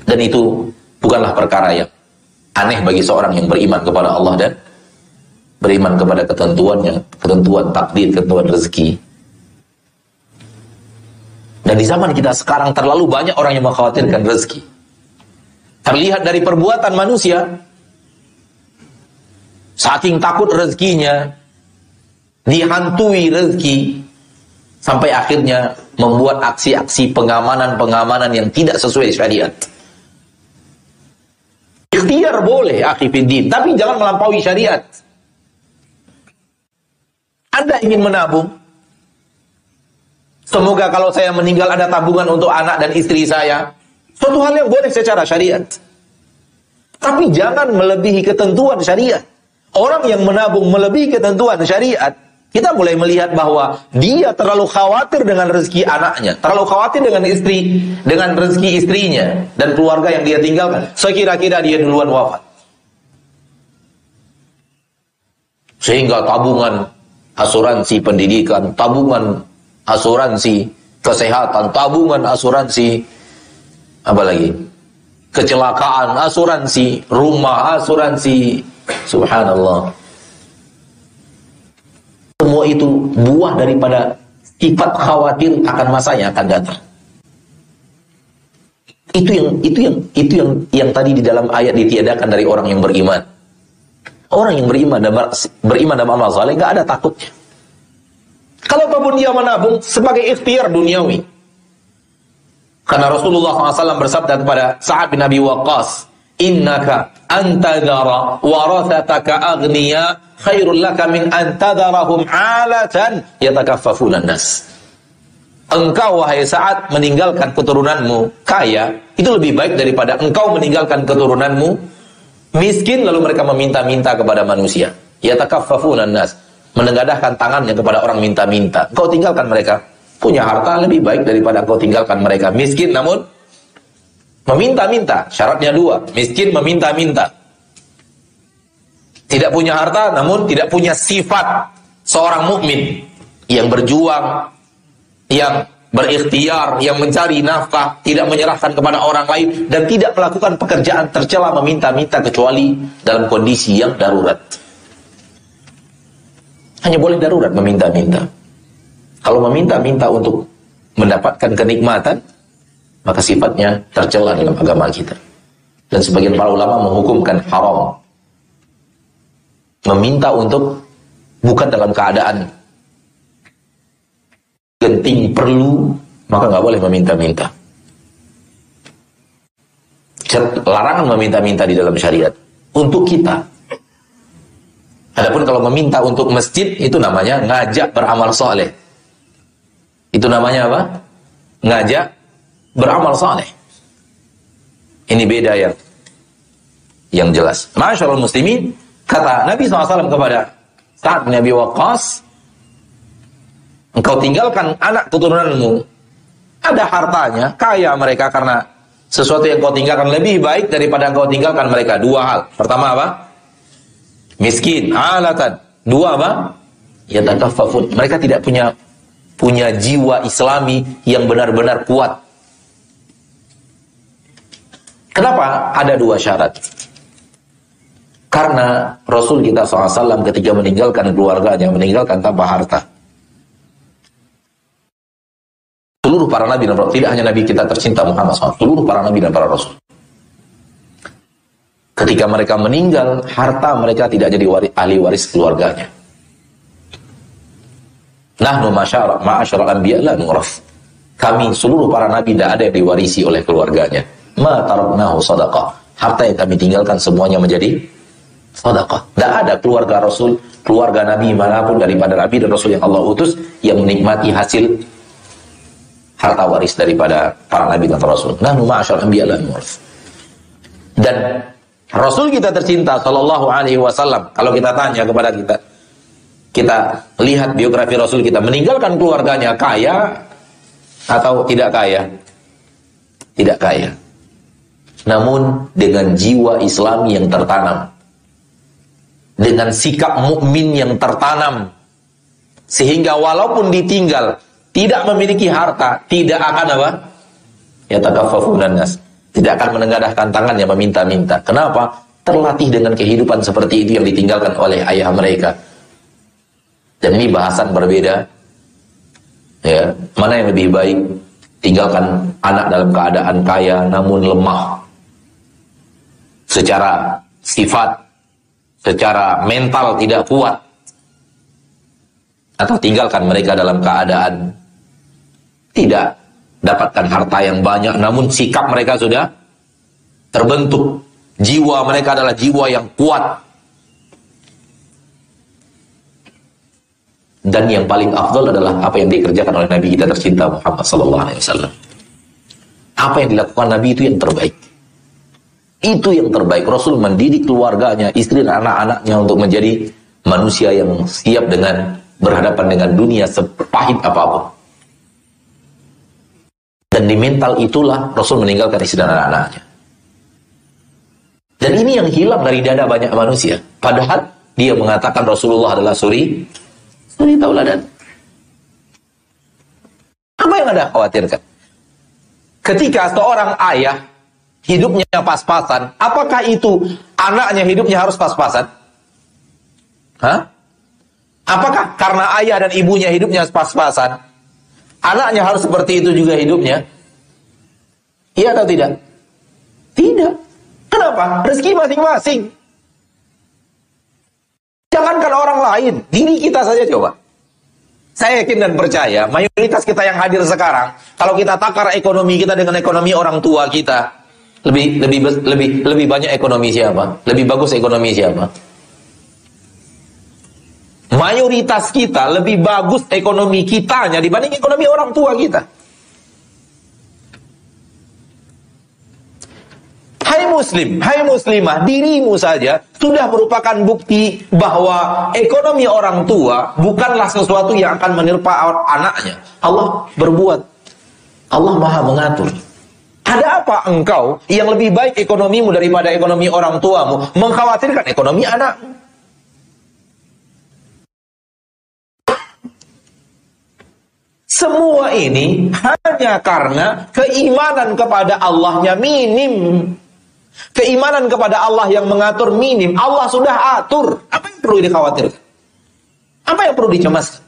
[SPEAKER 1] Dan itu bukanlah perkara yang aneh bagi seorang yang beriman kepada Allah dan beriman kepada ketentuannya ketentuan takdir ketentuan rezeki. Dan di zaman kita sekarang terlalu banyak orang yang mengkhawatirkan rezeki. Terlihat dari perbuatan manusia saking takut rezekinya dihantui rezeki sampai akhirnya membuat aksi-aksi pengamanan-pengamanan yang tidak sesuai syariat. Ikhtiar boleh akhifiddin, tapi jangan melampaui syariat. Anda ingin menabung? Semoga kalau saya meninggal ada tabungan untuk anak dan istri saya. Suatu hal yang boleh secara syariat. Tapi jangan melebihi ketentuan syariat. Orang yang menabung melebihi ketentuan syariat, kita mulai melihat bahwa dia terlalu khawatir dengan rezeki anaknya, terlalu khawatir dengan istri, dengan rezeki istrinya dan keluarga yang dia tinggalkan. Sekira-kira dia duluan wafat. Sehingga tabungan asuransi pendidikan, tabungan asuransi kesehatan, tabungan asuransi apa lagi? Kecelakaan, asuransi rumah, asuransi subhanallah semua itu buah daripada sifat khawatir akan masa yang akan datang. Itu yang itu yang itu yang yang tadi di dalam ayat ditiadakan dari orang yang beriman. Orang yang beriman dan beriman dalam amal saleh nggak ada takutnya. Kalau apa pun dia menabung sebagai ikhtiar duniawi. Karena Rasulullah SAW bersabda kepada Sa'ad bin Abi Waqqas, "Innaka antadara warathataka aghniya khairul laka min antadarahum alatan yatakaffafuna nas. Engkau wahai saat meninggalkan keturunanmu kaya, itu lebih baik daripada engkau meninggalkan keturunanmu miskin lalu mereka meminta-minta kepada manusia. Yatakaffafuna nas. Menengadahkan tangannya kepada orang minta-minta. Engkau tinggalkan mereka. Punya harta lebih baik daripada engkau tinggalkan mereka miskin namun meminta-minta. Syaratnya dua, miskin meminta-minta. Tidak punya harta namun tidak punya sifat seorang mukmin yang berjuang, yang berikhtiar, yang mencari nafkah, tidak menyerahkan kepada orang lain, dan tidak melakukan pekerjaan tercela meminta-minta kecuali dalam kondisi yang darurat. Hanya boleh darurat meminta-minta. Kalau meminta-minta untuk mendapatkan kenikmatan, maka sifatnya tercela dalam agama kita. Dan sebagian para ulama menghukumkan haram. Meminta untuk bukan dalam keadaan genting perlu, maka nggak boleh meminta-minta. Larangan meminta-minta di dalam syariat untuk kita. Adapun kalau meminta untuk masjid itu namanya ngajak beramal soleh. Itu namanya apa? Ngajak beramal soleh. Ini beda ya. Yang jelas. Masyaallah muslimin, kata Nabi SAW kepada Sa'ad bin Abi Waqqas, Engkau tinggalkan anak keturunanmu. Ada hartanya, kaya mereka karena sesuatu yang kau tinggalkan lebih baik daripada engkau tinggalkan mereka. Dua hal. Pertama apa? Miskin, alatan. Dua apa? Ya takaffafun. Mereka tidak punya punya jiwa islami yang benar-benar kuat. Kenapa? Ada dua syarat. Karena Rasul kita SAW ketika meninggalkan keluarganya, meninggalkan tanpa harta. seluruh para nabi dan rasul, tidak hanya nabi kita tercinta Muhammad SAW, seluruh para nabi dan para rasul. Ketika mereka meninggal, harta mereka tidak jadi waris, ahli waris keluarganya. Nahnu ma'asyara anbiya la nuraf. Kami seluruh para nabi tidak ada yang diwarisi oleh keluarganya. Ma sadaqah. Harta yang kami tinggalkan semuanya menjadi sadaqah. Tidak ada keluarga Rasul, keluarga Nabi mana pun daripada Nabi dan Rasul yang Allah utus yang menikmati hasil harta waris daripada para nabi dan rasul. Nahnu ma'asyar anbiya Dan Rasul kita tercinta sallallahu alaihi wasallam kalau kita tanya kepada kita kita lihat biografi Rasul kita meninggalkan keluarganya kaya atau tidak kaya? Tidak kaya. Namun dengan jiwa Islam yang tertanam. Dengan sikap mukmin yang tertanam sehingga walaupun ditinggal tidak memiliki harta, tidak akan apa? Ya takaffafunan nas. Tidak akan menengadahkan tangannya meminta-minta. Kenapa? Terlatih dengan kehidupan seperti itu yang ditinggalkan oleh ayah mereka. Dan ini bahasan berbeda. Ya, mana yang lebih baik? Tinggalkan anak dalam keadaan kaya namun lemah. Secara sifat, secara mental tidak kuat. Atau tinggalkan mereka dalam keadaan tidak dapatkan harta yang banyak, namun sikap mereka sudah terbentuk. Jiwa mereka adalah jiwa yang kuat. Dan yang paling afdal adalah apa yang dikerjakan oleh Nabi kita tercinta Muhammad wasallam. Apa yang dilakukan Nabi itu yang terbaik. Itu yang terbaik. Rasul mendidik keluarganya, istri dan anak-anaknya untuk menjadi manusia yang siap dengan berhadapan dengan dunia sepahit apa pun. Dan di mental itulah Rasul meninggalkan istri dan anak-anaknya. Dan ini yang hilang dari dada banyak manusia. Padahal dia mengatakan Rasulullah adalah suri, suri tauladan. Apa yang Anda khawatirkan? Ketika seorang ayah hidupnya pas-pasan, apakah itu anaknya hidupnya harus pas-pasan? Hah? Apakah karena ayah dan ibunya hidupnya pas-pasan, Anaknya harus seperti itu juga hidupnya? Iya atau tidak? Tidak. Kenapa? Rezeki masing-masing. Jangankan orang lain, diri kita saja coba. Saya yakin dan percaya, mayoritas kita yang hadir sekarang, kalau kita takar ekonomi kita dengan ekonomi orang tua kita, lebih lebih lebih lebih banyak ekonomi siapa? Lebih bagus ekonomi siapa? mayoritas kita lebih bagus ekonomi kitanya dibanding ekonomi orang tua kita. Hai muslim, hai muslimah, dirimu saja sudah merupakan bukti bahwa ekonomi orang tua bukanlah sesuatu yang akan menirpa anaknya. Allah berbuat. Allah maha mengatur. Ada apa engkau yang lebih baik ekonomimu daripada ekonomi orang tuamu mengkhawatirkan ekonomi anakmu? Semua ini hanya karena keimanan kepada Allahnya minim. Keimanan kepada Allah yang mengatur minim. Allah sudah atur. Apa yang perlu dikhawatirkan? Apa yang perlu dicemaskan?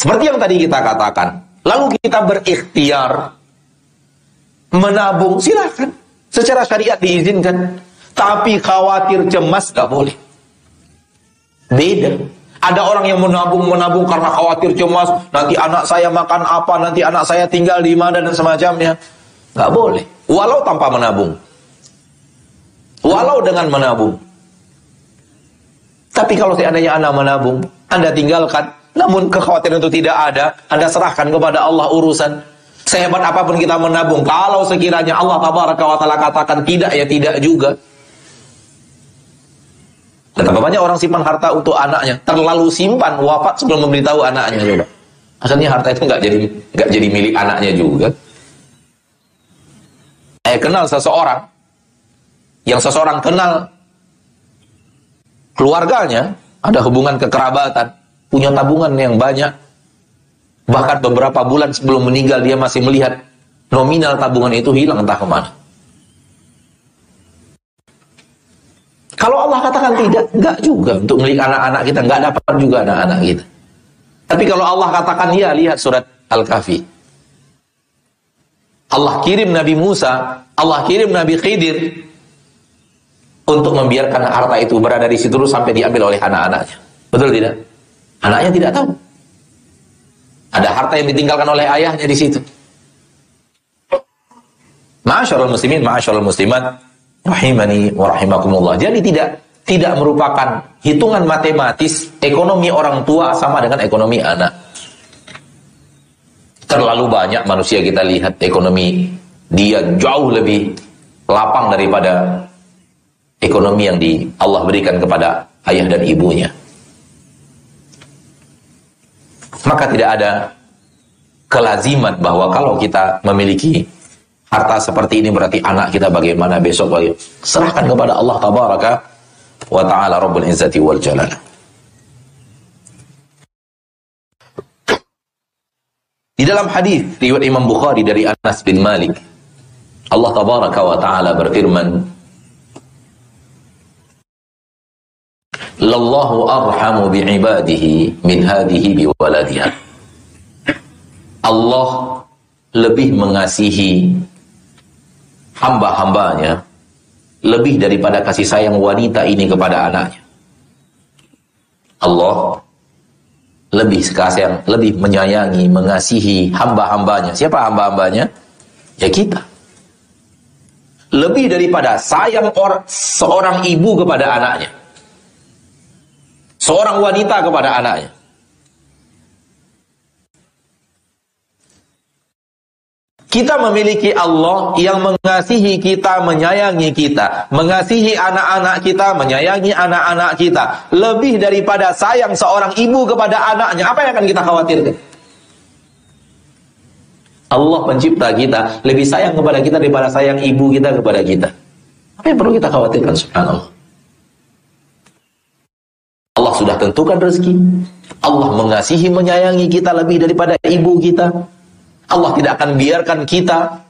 [SPEAKER 1] Seperti yang tadi kita katakan. Lalu kita berikhtiar. Menabung. Silakan. Secara syariat diizinkan. Tapi khawatir cemas gak boleh. Beda. Ada orang yang menabung-menabung karena khawatir cemas, nanti anak saya makan apa, nanti anak saya tinggal di mana dan semacamnya. Gak boleh. Walau tanpa menabung. Walau dengan menabung. Tapi kalau seandainya Anda menabung, Anda tinggalkan, namun kekhawatiran itu tidak ada, Anda serahkan kepada Allah urusan. Sehebat apa pun kita menabung, kalau sekiranya Allah tabaraka wa ta'ala katakan tidak, ya tidak juga. Betapa banyak orang simpan harta untuk anaknya, terlalu simpan wafat sebelum memberitahu anaknya coba. Akhirnya harta itu nggak jadi nggak jadi milik anaknya juga. Saya kenal seseorang yang seseorang kenal keluarganya ada hubungan kekerabatan, punya tabungan yang banyak. Bahkan beberapa bulan sebelum meninggal dia masih melihat nominal tabungan itu hilang entah ke mana. Kalau Allah katakan tidak, enggak juga untuk milik anak-anak kita, enggak dapat juga anak-anak kita. Tapi kalau Allah katakan ya, lihat surat Al-Kahfi. Allah kirim Nabi Musa, Allah kirim Nabi Khidir untuk membiarkan harta itu berada di situ sampai diambil oleh anak-anaknya. Betul tidak? Anaknya tidak tahu. Ada harta yang ditinggalkan oleh ayahnya di situ. Ma'asyarul muslimin, ma'asyarul muslimat, rahimani wa rahimakumullah. Jadi tidak tidak merupakan hitungan matematis ekonomi orang tua sama dengan ekonomi anak. Terlalu banyak manusia kita lihat ekonomi dia jauh lebih lapang daripada ekonomi yang di Allah berikan kepada ayah dan ibunya. Maka tidak ada kelaziman bahwa kalau kita memiliki harta seperti ini berarti anak kita bagaimana besok bagaimana. Serahkan kepada Allah tabaraka wa taala rabbul izzati wal jalal. Di dalam hadis riwayat Imam Bukhari dari Anas bin Malik Allah tabaraka wa taala berfirman Lallahu arhamu bi'ibadihi min hadihi biwaladiha Allah lebih mengasihi hamba-hambanya lebih daripada kasih sayang wanita ini kepada anaknya. Allah lebih kasih lebih menyayangi, mengasihi hamba-hambanya. Siapa hamba-hambanya? Ya kita. Lebih daripada sayang or, seorang ibu kepada anaknya. Seorang wanita kepada anaknya. Kita memiliki Allah yang mengasihi kita, menyayangi kita. Mengasihi anak-anak kita, menyayangi anak-anak kita. Lebih daripada sayang seorang ibu kepada anaknya. Apa yang akan kita khawatirkan? Allah pencipta kita lebih sayang kepada kita daripada sayang ibu kita kepada kita. Apa yang perlu kita khawatirkan subhanallah? Sudah tentukan rezeki. Allah mengasihi menyayangi kita lebih daripada ibu kita. Allah tidak akan biarkan kita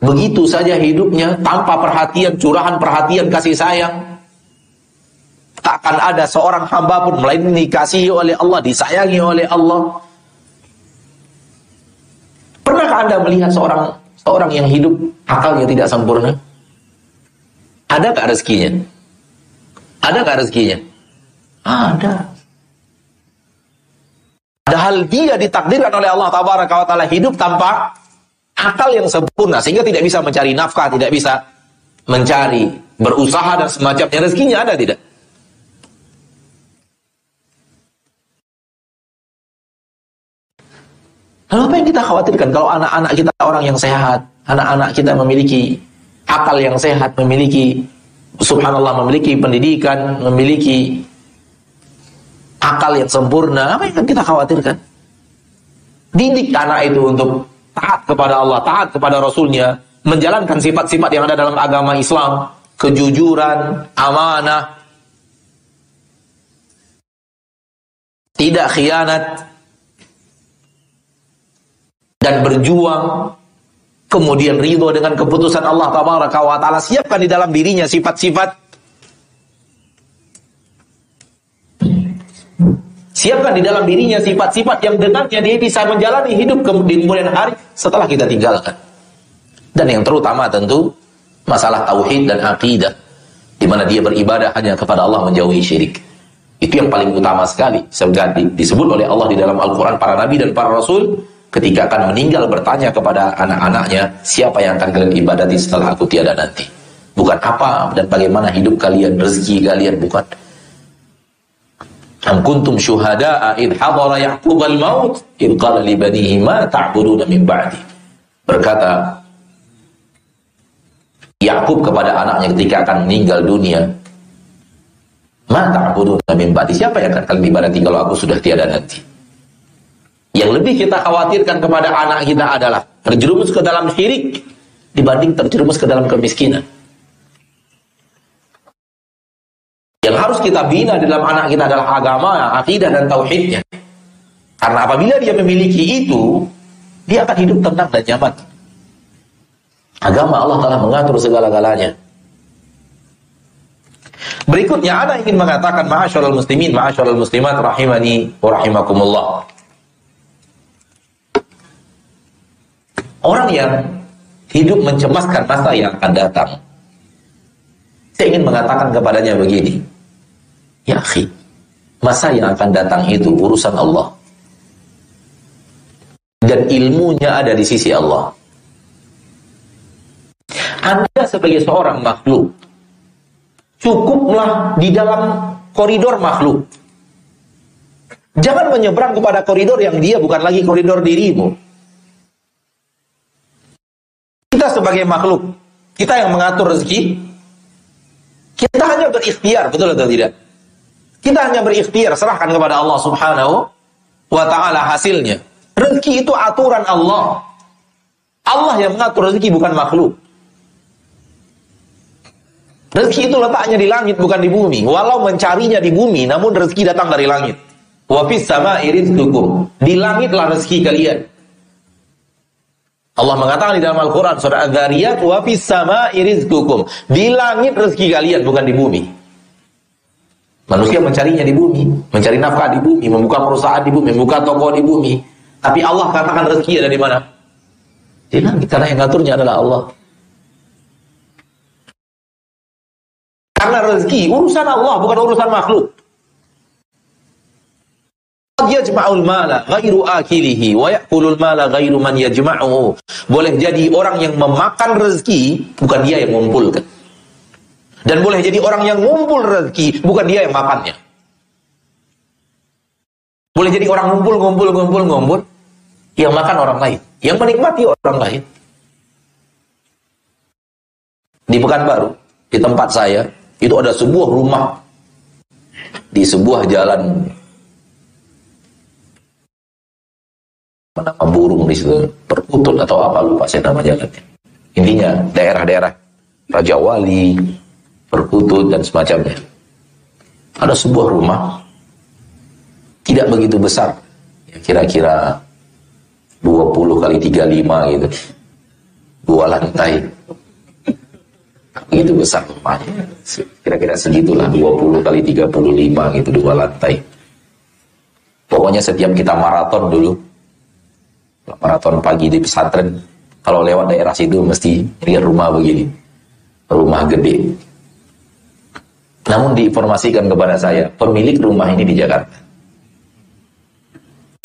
[SPEAKER 1] begitu saja hidupnya tanpa perhatian, curahan perhatian, kasih sayang. Takkan ada seorang hamba pun melainkan dikasihi oleh Allah, disayangi oleh Allah. Pernahkah Anda melihat seorang seorang yang hidup akalnya tidak sempurna? Ada Adakah rezekinya? Adakah rezekinya? Ada. Padahal dia ditakdirkan oleh Allah Tabaraka wa taala hidup tanpa akal yang sempurna sehingga tidak bisa mencari nafkah, tidak bisa mencari, berusaha dan semacamnya. Rezekinya ada tidak? Lalu apa yang kita khawatirkan kalau anak-anak kita orang yang sehat, anak-anak kita memiliki akal yang sehat, memiliki subhanallah memiliki pendidikan, memiliki akal yang sempurna, apa yang kita khawatirkan? Didik anak itu untuk taat kepada Allah, taat kepada Rasulnya, menjalankan sifat-sifat yang ada dalam agama Islam, kejujuran, amanah, tidak khianat, dan berjuang, kemudian ridho dengan keputusan Allah Taala, siapkan di dalam dirinya sifat-sifat Siapkan di dalam dirinya sifat-sifat yang dengannya dia bisa menjalani hidup di kemudian hari setelah kita tinggalkan. Dan yang terutama tentu masalah tauhid dan akidah di mana dia beribadah hanya kepada Allah menjauhi syirik. Itu yang paling utama sekali. Disebut oleh Allah di dalam Al-Quran para nabi dan para rasul ketika akan meninggal bertanya kepada anak-anaknya siapa yang akan kalian ibadati setelah aku tiada nanti. Bukan apa dan bagaimana hidup kalian, rezeki kalian, bukan Am kuntum syuhada'a id hadara Ya'qub al-maut id qala li banihi ma ta'buduna min ba'di. Berkata Yakub kepada anaknya ketika akan meninggal dunia, "Ma ta'buduna min ba'di?" Siapa yang akan kalian ibadati kalau aku sudah tiada nanti? Yang lebih kita khawatirkan kepada anak kita adalah terjerumus ke dalam syirik dibanding terjerumus ke dalam kemiskinan. Yang harus kita bina di dalam anak kita adalah agama, akidah dan tauhidnya. Karena apabila dia memiliki itu, dia akan hidup tenang dan nyaman. Agama Allah telah mengatur segala-galanya. Berikutnya ada ingin mengatakan ma'asyarul muslimin, ma'asyarul muslimat rahimani wa rahimakumullah. Orang yang hidup mencemaskan masa yang akan datang. Saya ingin mengatakan kepadanya begini. Ya akhi, masa yang akan datang itu urusan Allah. Dan ilmunya ada di sisi Allah. Anda sebagai seorang makhluk, cukuplah di dalam koridor makhluk. Jangan menyeberang kepada koridor yang dia bukan lagi koridor dirimu. Kita sebagai makhluk, kita yang mengatur rezeki, kita hanya berikhtiar, betul atau tidak? Kita hanya berikhtiar, serahkan kepada Allah Subhanahu wa taala hasilnya. Rezeki itu aturan Allah. Allah yang mengatur rezeki bukan makhluk. Rezeki itu letaknya di langit bukan di bumi. Walau mencarinya di bumi, namun rezeki datang dari langit. Wa fis sama'i rizqukum. Di langitlah rezeki kalian. Allah mengatakan di dalam Al-Qur'an surah Adz-Dzariyat wa fis sama'i rizqukum. Di langit rezeki kalian bukan di bumi. Manusia mencarinya di bumi, mencari nafkah di bumi, membuka perusahaan di bumi, membuka toko di bumi. Tapi Allah katakan rezeki ada di mana? Di langit, karena yang ngaturnya adalah Allah. Karena rezeki urusan Allah, bukan urusan makhluk. Yajma'ul mala ghairu akilihi wa ya'kulul mala ghairu man yajma'uhu. Boleh jadi orang yang memakan rezeki bukan dia yang mengumpulkan. Dan boleh jadi orang yang ngumpul rezeki, bukan dia yang makannya. Boleh jadi orang ngumpul, ngumpul, ngumpul, ngumpul, yang makan orang lain, yang menikmati orang lain. Di Pekanbaru, di tempat saya, itu ada sebuah rumah di sebuah jalan nama burung di situ terputul atau apa lupa saya nama jalannya. Intinya daerah-daerah Raja Wali, perkutut dan semacamnya. Ada sebuah rumah tidak begitu besar, ya, kira-kira 20 kali 35 gitu. Dua lantai. Begitu besar rumahnya. Kira-kira segitulah 20 kali 35 gitu dua lantai. Pokoknya setiap kita maraton dulu, maraton pagi di pesantren, kalau lewat daerah situ mesti lihat rumah begini. Rumah gede, namun diinformasikan kepada saya, pemilik rumah ini di Jakarta.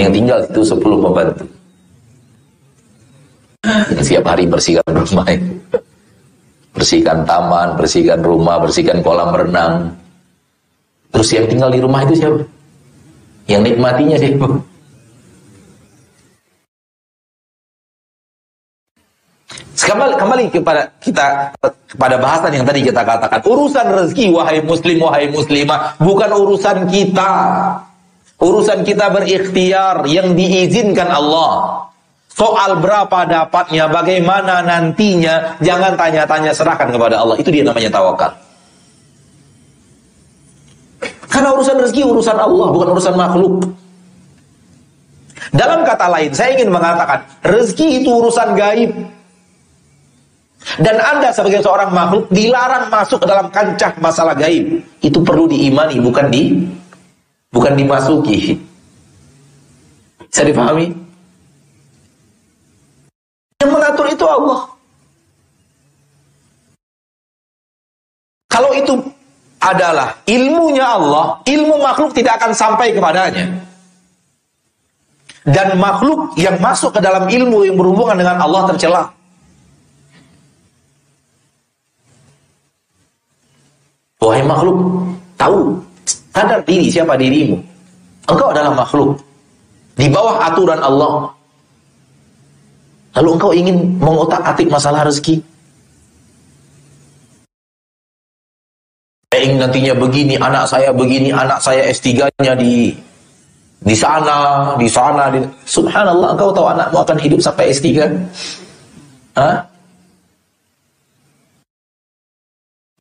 [SPEAKER 1] Yang tinggal itu 10 pembantu. Yang siap hari bersihkan rumah ini. Bersihkan taman, bersihkan rumah, bersihkan kolam renang. Terus yang tinggal di rumah itu siapa? Yang nikmatinya siapa? Kembali, kembali kepada kita kepada bahasan yang tadi kita katakan. Urusan rezeki wahai muslim wahai muslimah bukan urusan kita. Urusan kita berikhtiar yang diizinkan Allah. Soal berapa dapatnya, bagaimana nantinya, jangan tanya-tanya serahkan kepada Allah. Itu dia namanya tawakal. Karena urusan rezeki urusan Allah, bukan urusan makhluk. Dalam kata lain, saya ingin mengatakan, rezeki itu urusan gaib. Dan Anda sebagai seorang makhluk dilarang masuk ke dalam kancah masalah gaib. Itu perlu diimani, bukan di bukan dimasuki. Bisa dipahami? Yang mengatur itu Allah. Kalau itu adalah ilmunya Allah, ilmu makhluk tidak akan sampai kepadanya dan makhluk yang masuk ke dalam ilmu yang berhubungan dengan Allah tercela. Wahai makhluk, tahu, sadar diri siapa dirimu. Engkau adalah makhluk di bawah aturan Allah. Lalu engkau ingin mengotak-atik masalah rezeki. Ingin nantinya begini, anak saya begini, anak saya S3-nya di di sana, di sana, di... Subhanallah, engkau tahu anakmu akan hidup sampai S3? Hah?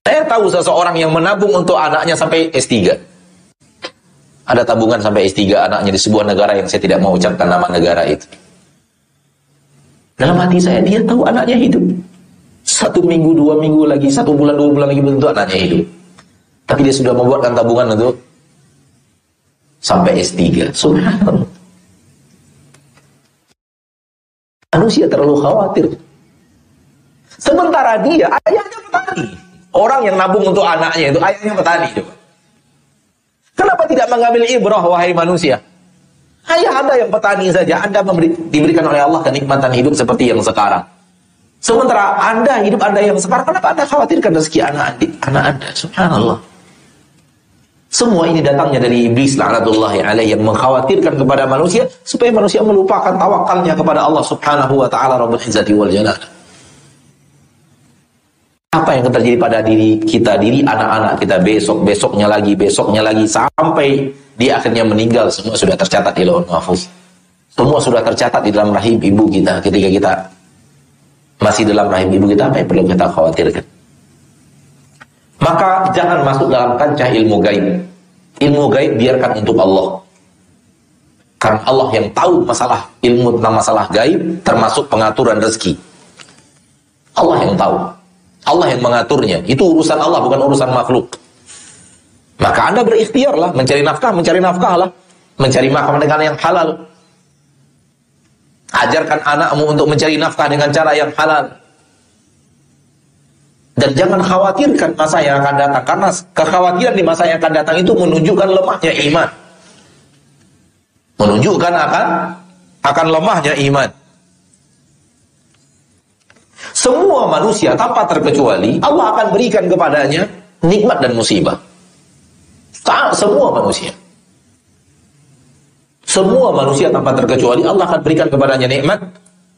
[SPEAKER 1] Saya tahu seseorang yang menabung untuk anaknya sampai S3. Ada tabungan sampai S3 anaknya di sebuah negara yang saya tidak mau ucapkan nama negara itu. Dalam hati saya, dia tahu anaknya hidup. Satu minggu, dua minggu lagi, satu bulan, dua bulan lagi tentu anaknya hidup. Tapi dia sudah membuatkan tabungan untuk sampai S3. Subhanallah. Manusia terlalu khawatir. Sementara dia ayahnya petani. Orang yang nabung untuk anaknya itu ayahnya petani coba. Kenapa tidak mengambil ibrah wahai manusia? Ayah Anda yang petani saja, Anda memberi, diberikan oleh Allah kenikmatan hidup seperti yang sekarang. Sementara Anda hidup Anda yang sekarang, kenapa Anda khawatirkan rezeki anak, anak Anda? Subhanallah. Semua ini datangnya dari iblis la'natullahi alaih yang mengkhawatirkan kepada manusia supaya manusia melupakan tawakalnya kepada Allah Subhanahu wa taala Rabbul Izzati wal Jalal. Apa yang terjadi pada diri kita, diri anak-anak kita besok, besoknya lagi, besoknya lagi sampai di akhirnya meninggal semua sudah tercatat di Lauhul Mahfuz. Semua sudah tercatat di dalam rahim ibu kita ketika kita masih dalam rahim ibu kita apa yang perlu kita khawatirkan? Maka jangan masuk dalam kancah ilmu gaib. Ilmu gaib biarkan untuk Allah. Karena Allah yang tahu masalah ilmu tentang masalah gaib termasuk pengaturan rezeki. Allah yang tahu. Allah yang mengaturnya. Itu urusan Allah bukan urusan makhluk. Maka Anda berikhtiarlah mencari nafkah, mencari nafkah lah. Mencari makan dengan yang halal. Ajarkan anakmu untuk mencari nafkah dengan cara yang halal. Dan jangan khawatirkan masa yang akan datang. Karena kekhawatiran di masa yang akan datang itu menunjukkan lemahnya iman. Menunjukkan akan akan lemahnya iman. Semua manusia tanpa terkecuali Allah akan berikan kepadanya nikmat dan musibah. Semua manusia. Semua manusia tanpa terkecuali Allah akan berikan kepadanya nikmat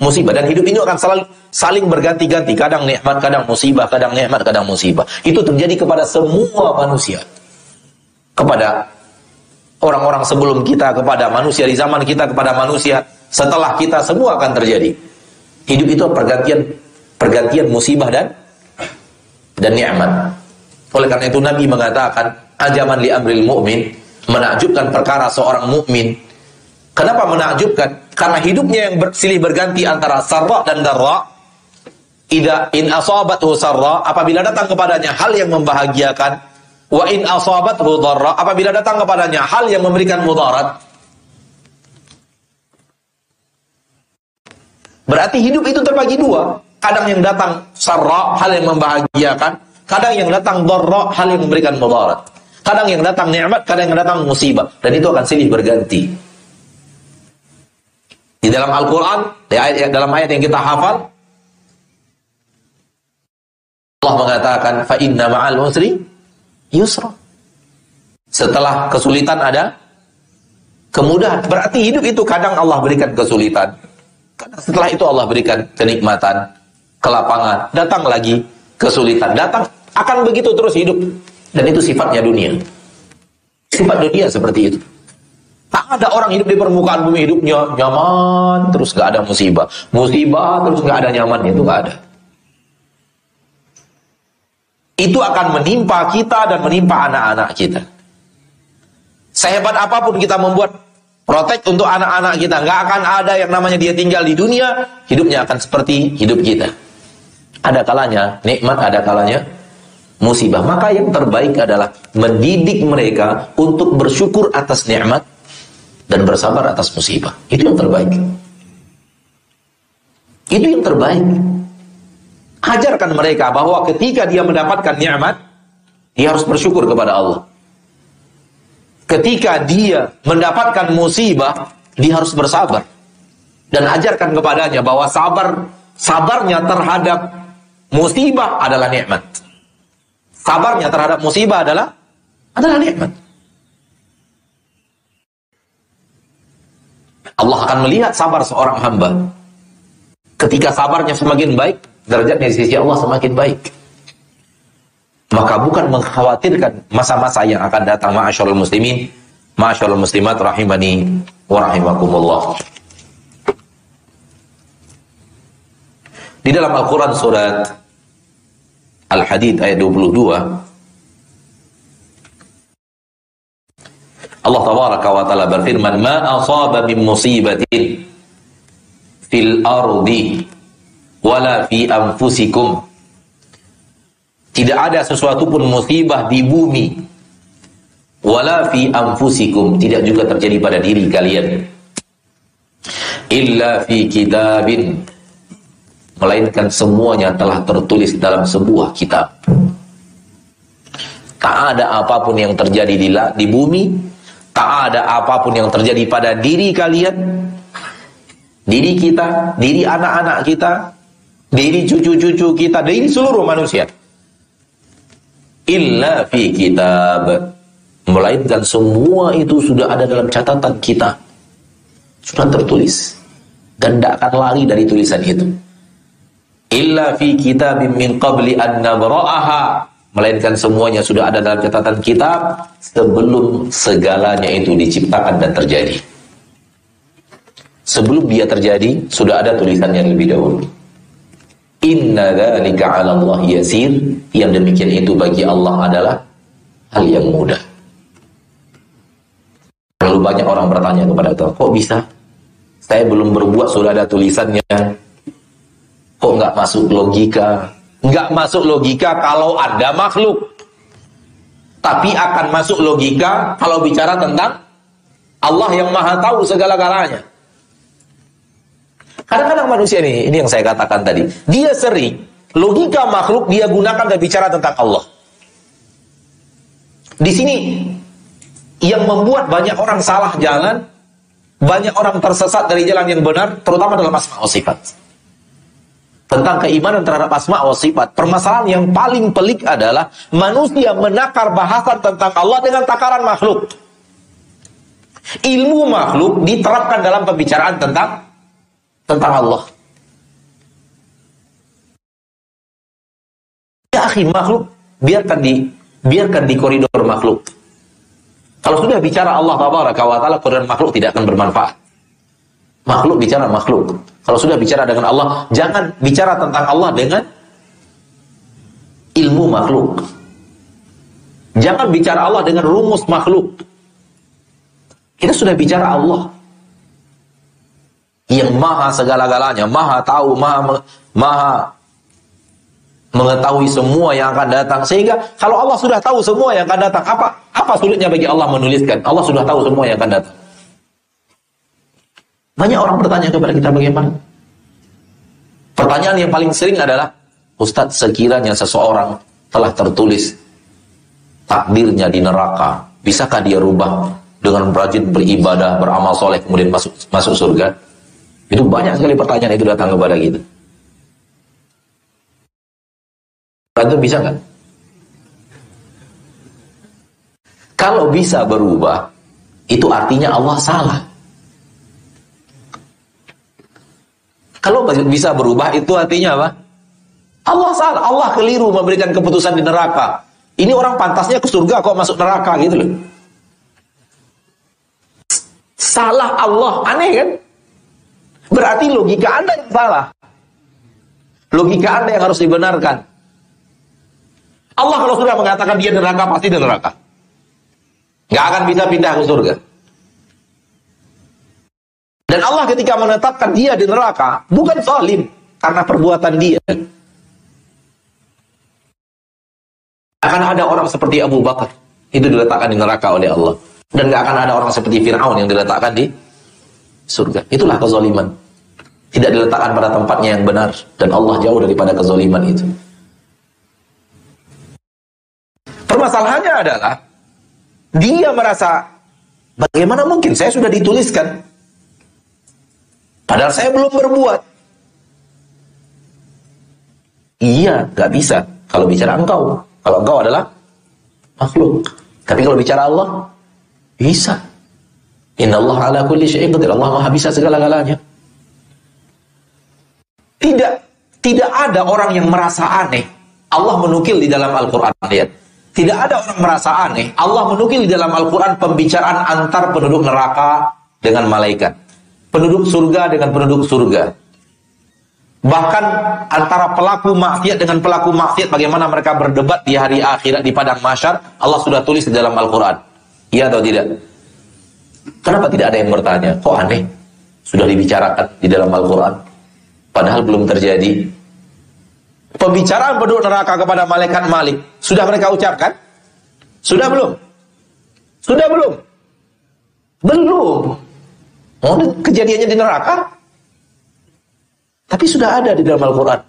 [SPEAKER 1] musibah. Dan hidup ini akan selalu saling berganti-ganti. Kadang nikmat kadang musibah kadang nikmat kadang musibah. Itu terjadi kepada semua manusia. Kepada orang-orang sebelum kita kepada manusia di zaman kita kepada manusia setelah kita semua akan terjadi. Hidup itu pergantian pergantian musibah dan dan nikmat oleh karena itu Nabi mengatakan ajaman li amril mu'min menakjubkan perkara seorang mukmin Kenapa menakjubkan? Karena hidupnya yang silih berganti antara sarra dan darra. Ida in asabathu sarra, apabila datang kepadanya hal yang membahagiakan, wa in asabathu darra, apabila datang kepadanya hal yang memberikan mudarat. Berarti hidup itu terbagi dua. Kadang yang datang sarra, hal yang membahagiakan, kadang yang datang darra, hal yang memberikan mudarat. Kadang yang datang nikmat, kadang yang datang musibah, dan itu akan silih berganti. Di dalam Al-Quran, dalam ayat yang kita hafal, Allah mengatakan, فَإِنَّ مَعَ الْعُسْرِ yusra. Setelah kesulitan ada kemudahan. Berarti hidup itu kadang Allah berikan kesulitan. Kadang setelah itu Allah berikan kenikmatan, kelapangan. Datang lagi kesulitan. Datang akan begitu terus hidup. Dan itu sifatnya dunia. Sifat dunia seperti itu. Tak ada orang hidup di permukaan bumi hidupnya nyaman terus gak ada musibah. Musibah terus gak ada nyaman itu gak ada. Itu akan menimpa kita dan menimpa anak-anak kita. Sehebat apa pun kita membuat protek untuk anak-anak kita, nggak akan ada yang namanya dia tinggal di dunia, hidupnya akan seperti hidup kita. Ada kalanya nikmat, ada kalanya musibah. Maka yang terbaik adalah mendidik mereka untuk bersyukur atas nikmat dan bersabar atas musibah. Itu yang terbaik. Itu yang terbaik. Ajarkan mereka bahwa ketika dia mendapatkan nikmat, dia harus bersyukur kepada Allah. Ketika dia mendapatkan musibah, dia harus bersabar. Dan ajarkan kepadanya bahwa sabar sabarnya terhadap musibah adalah nikmat. Sabarnya terhadap musibah adalah adalah nikmat. Allah akan melihat sabar seorang hamba. Ketika sabarnya semakin baik, derajatnya di sisi Allah semakin baik. Maka bukan mengkhawatirkan masa-masa yang akan datang ma'asyarul muslimin, ma'asyarul muslimat rahimani wa rahimakumullah. Di dalam Al-Quran surat Al-Hadid ayat 22 Allah tabaraka wa taala berfirman ma asaba min musibatin fil ardi wala fi anfusikum. Tidak ada sesuatu pun musibah di bumi wala fi anfusikum, tidak juga terjadi pada diri kalian. Illa fi kitabin melainkan semuanya telah tertulis dalam sebuah kitab. Tak ada apa pun yang terjadi di, di bumi, tak ada apa pun yang terjadi pada diri kalian, diri kita, diri anak-anak kita, diri cucu-cucu kita, diri seluruh manusia. Illa fi kitab. Melainkan semua itu sudah ada dalam catatan kita. Sudah tertulis. Dan tidak akan lari dari tulisan itu. Illa fi kitabim min qabli an nabra'aha. Melainkan semuanya sudah ada dalam catatan kitab sebelum segalanya itu diciptakan dan terjadi. Sebelum dia terjadi, sudah ada tulisannya lebih dahulu. Inna dzalika 'ala Allah yasir. Yang demikian itu bagi Allah adalah hal yang mudah. Lalu banyak orang bertanya kepada Allah, kok bisa? Saya belum berbuat sudah ada tulisannya. Kok nggak masuk logika? Nggak masuk logika kalau ada makhluk. Tapi akan masuk logika kalau bicara tentang Allah yang maha tahu segala-galanya. Kadang-kadang manusia ini, ini yang saya katakan tadi, dia sering logika makhluk dia gunakan dan bicara tentang Allah. Di sini yang membuat banyak orang salah jalan, banyak orang tersesat dari jalan yang benar, terutama dalam asma sifat. Tentang keimanan terhadap asma wa sifat. Permasalahan yang paling pelik adalah manusia menakar bahasan tentang Allah dengan takaran makhluk. Ilmu makhluk diterapkan dalam pembicaraan tentang tentang Allah. Ya akhi, makhluk biarkan di biarkan di koridor makhluk. Kalau sudah bicara Allah tabaraka wa taala koridor makhluk tidak akan bermanfaat. Makhluk bicara makhluk. Kalau sudah bicara dengan Allah, jangan bicara tentang Allah dengan ilmu makhluk. Jangan bicara Allah dengan rumus makhluk. Kita sudah bicara Allah yang maha segala-galanya, maha tahu, maha maha mengetahui semua yang akan datang. Sehingga kalau Allah sudah tahu semua yang akan datang, apa apa sulitnya bagi Allah menuliskan? Allah sudah tahu semua yang akan datang. Banyak orang bertanya kepada kita bagaimana? Pertanyaan yang paling sering adalah, Ustadz sekiranya seseorang telah tertulis takdirnya di neraka, bisakah dia rubah dengan rajin beribadah, beramal soleh, kemudian masuk masuk surga? Itu banyak sekali pertanyaan itu datang kepada kita. Itu bisa nggak? Kalau bisa berubah, itu artinya Allah salah. Kalau bisa berubah, itu artinya apa? Allah salah. Allah keliru memberikan keputusan di neraka. Ini orang pantasnya ke surga kok masuk neraka gitu loh. Salah Allah. Aneh kan? Berarti logika Anda yang salah. Logika Anda yang harus dibenarkan. Allah kalau sudah mengatakan dia neraka, pasti dia neraka. Nggak akan bisa pindah ke surga. Dan Allah ketika menetapkan dia di neraka, bukan zalim karena perbuatan dia. Akan ada orang seperti Abu Bakar. Itu diletakkan di neraka oleh Allah. Dan gak akan ada orang seperti Fir'aun yang diletakkan di surga. Itulah kezaliman. Tidak diletakkan pada tempatnya yang benar. Dan Allah jauh daripada kezaliman itu. Permasalahannya adalah, dia merasa, bagaimana mungkin saya sudah dituliskan. Padahal saya belum berbuat. Iya, gak bisa. Kalau bicara engkau. Kalau engkau adalah makhluk. Tapi kalau bicara Allah, bisa. Inna Allah ala kulli syai'in. Allah maha bisa segala-galanya. Tidak tidak ada orang yang merasa aneh. Allah menukil di dalam Al-Quran. Lihat. Tidak ada orang merasa aneh. Allah menukil di dalam Al-Quran pembicaraan antar penduduk neraka dengan malaikat. Penduduk surga dengan penduduk surga. Bahkan antara pelaku maksiat dengan pelaku maksiat bagaimana mereka berdebat di hari akhirat di padang masyar Allah sudah tulis di dalam Al-Qur'an. Iya atau tidak? Kenapa tidak ada yang bertanya? Kok aneh? Sudah dibicarakan di dalam Al-Qur'an. Padahal belum terjadi. Pembicaraan penduduk neraka kepada malaikat Malik sudah mereka ucapkan? Sudah belum? Sudah belum? Belum. Oh, kejadiannya di neraka? Tapi sudah ada di dalam Al-Quran.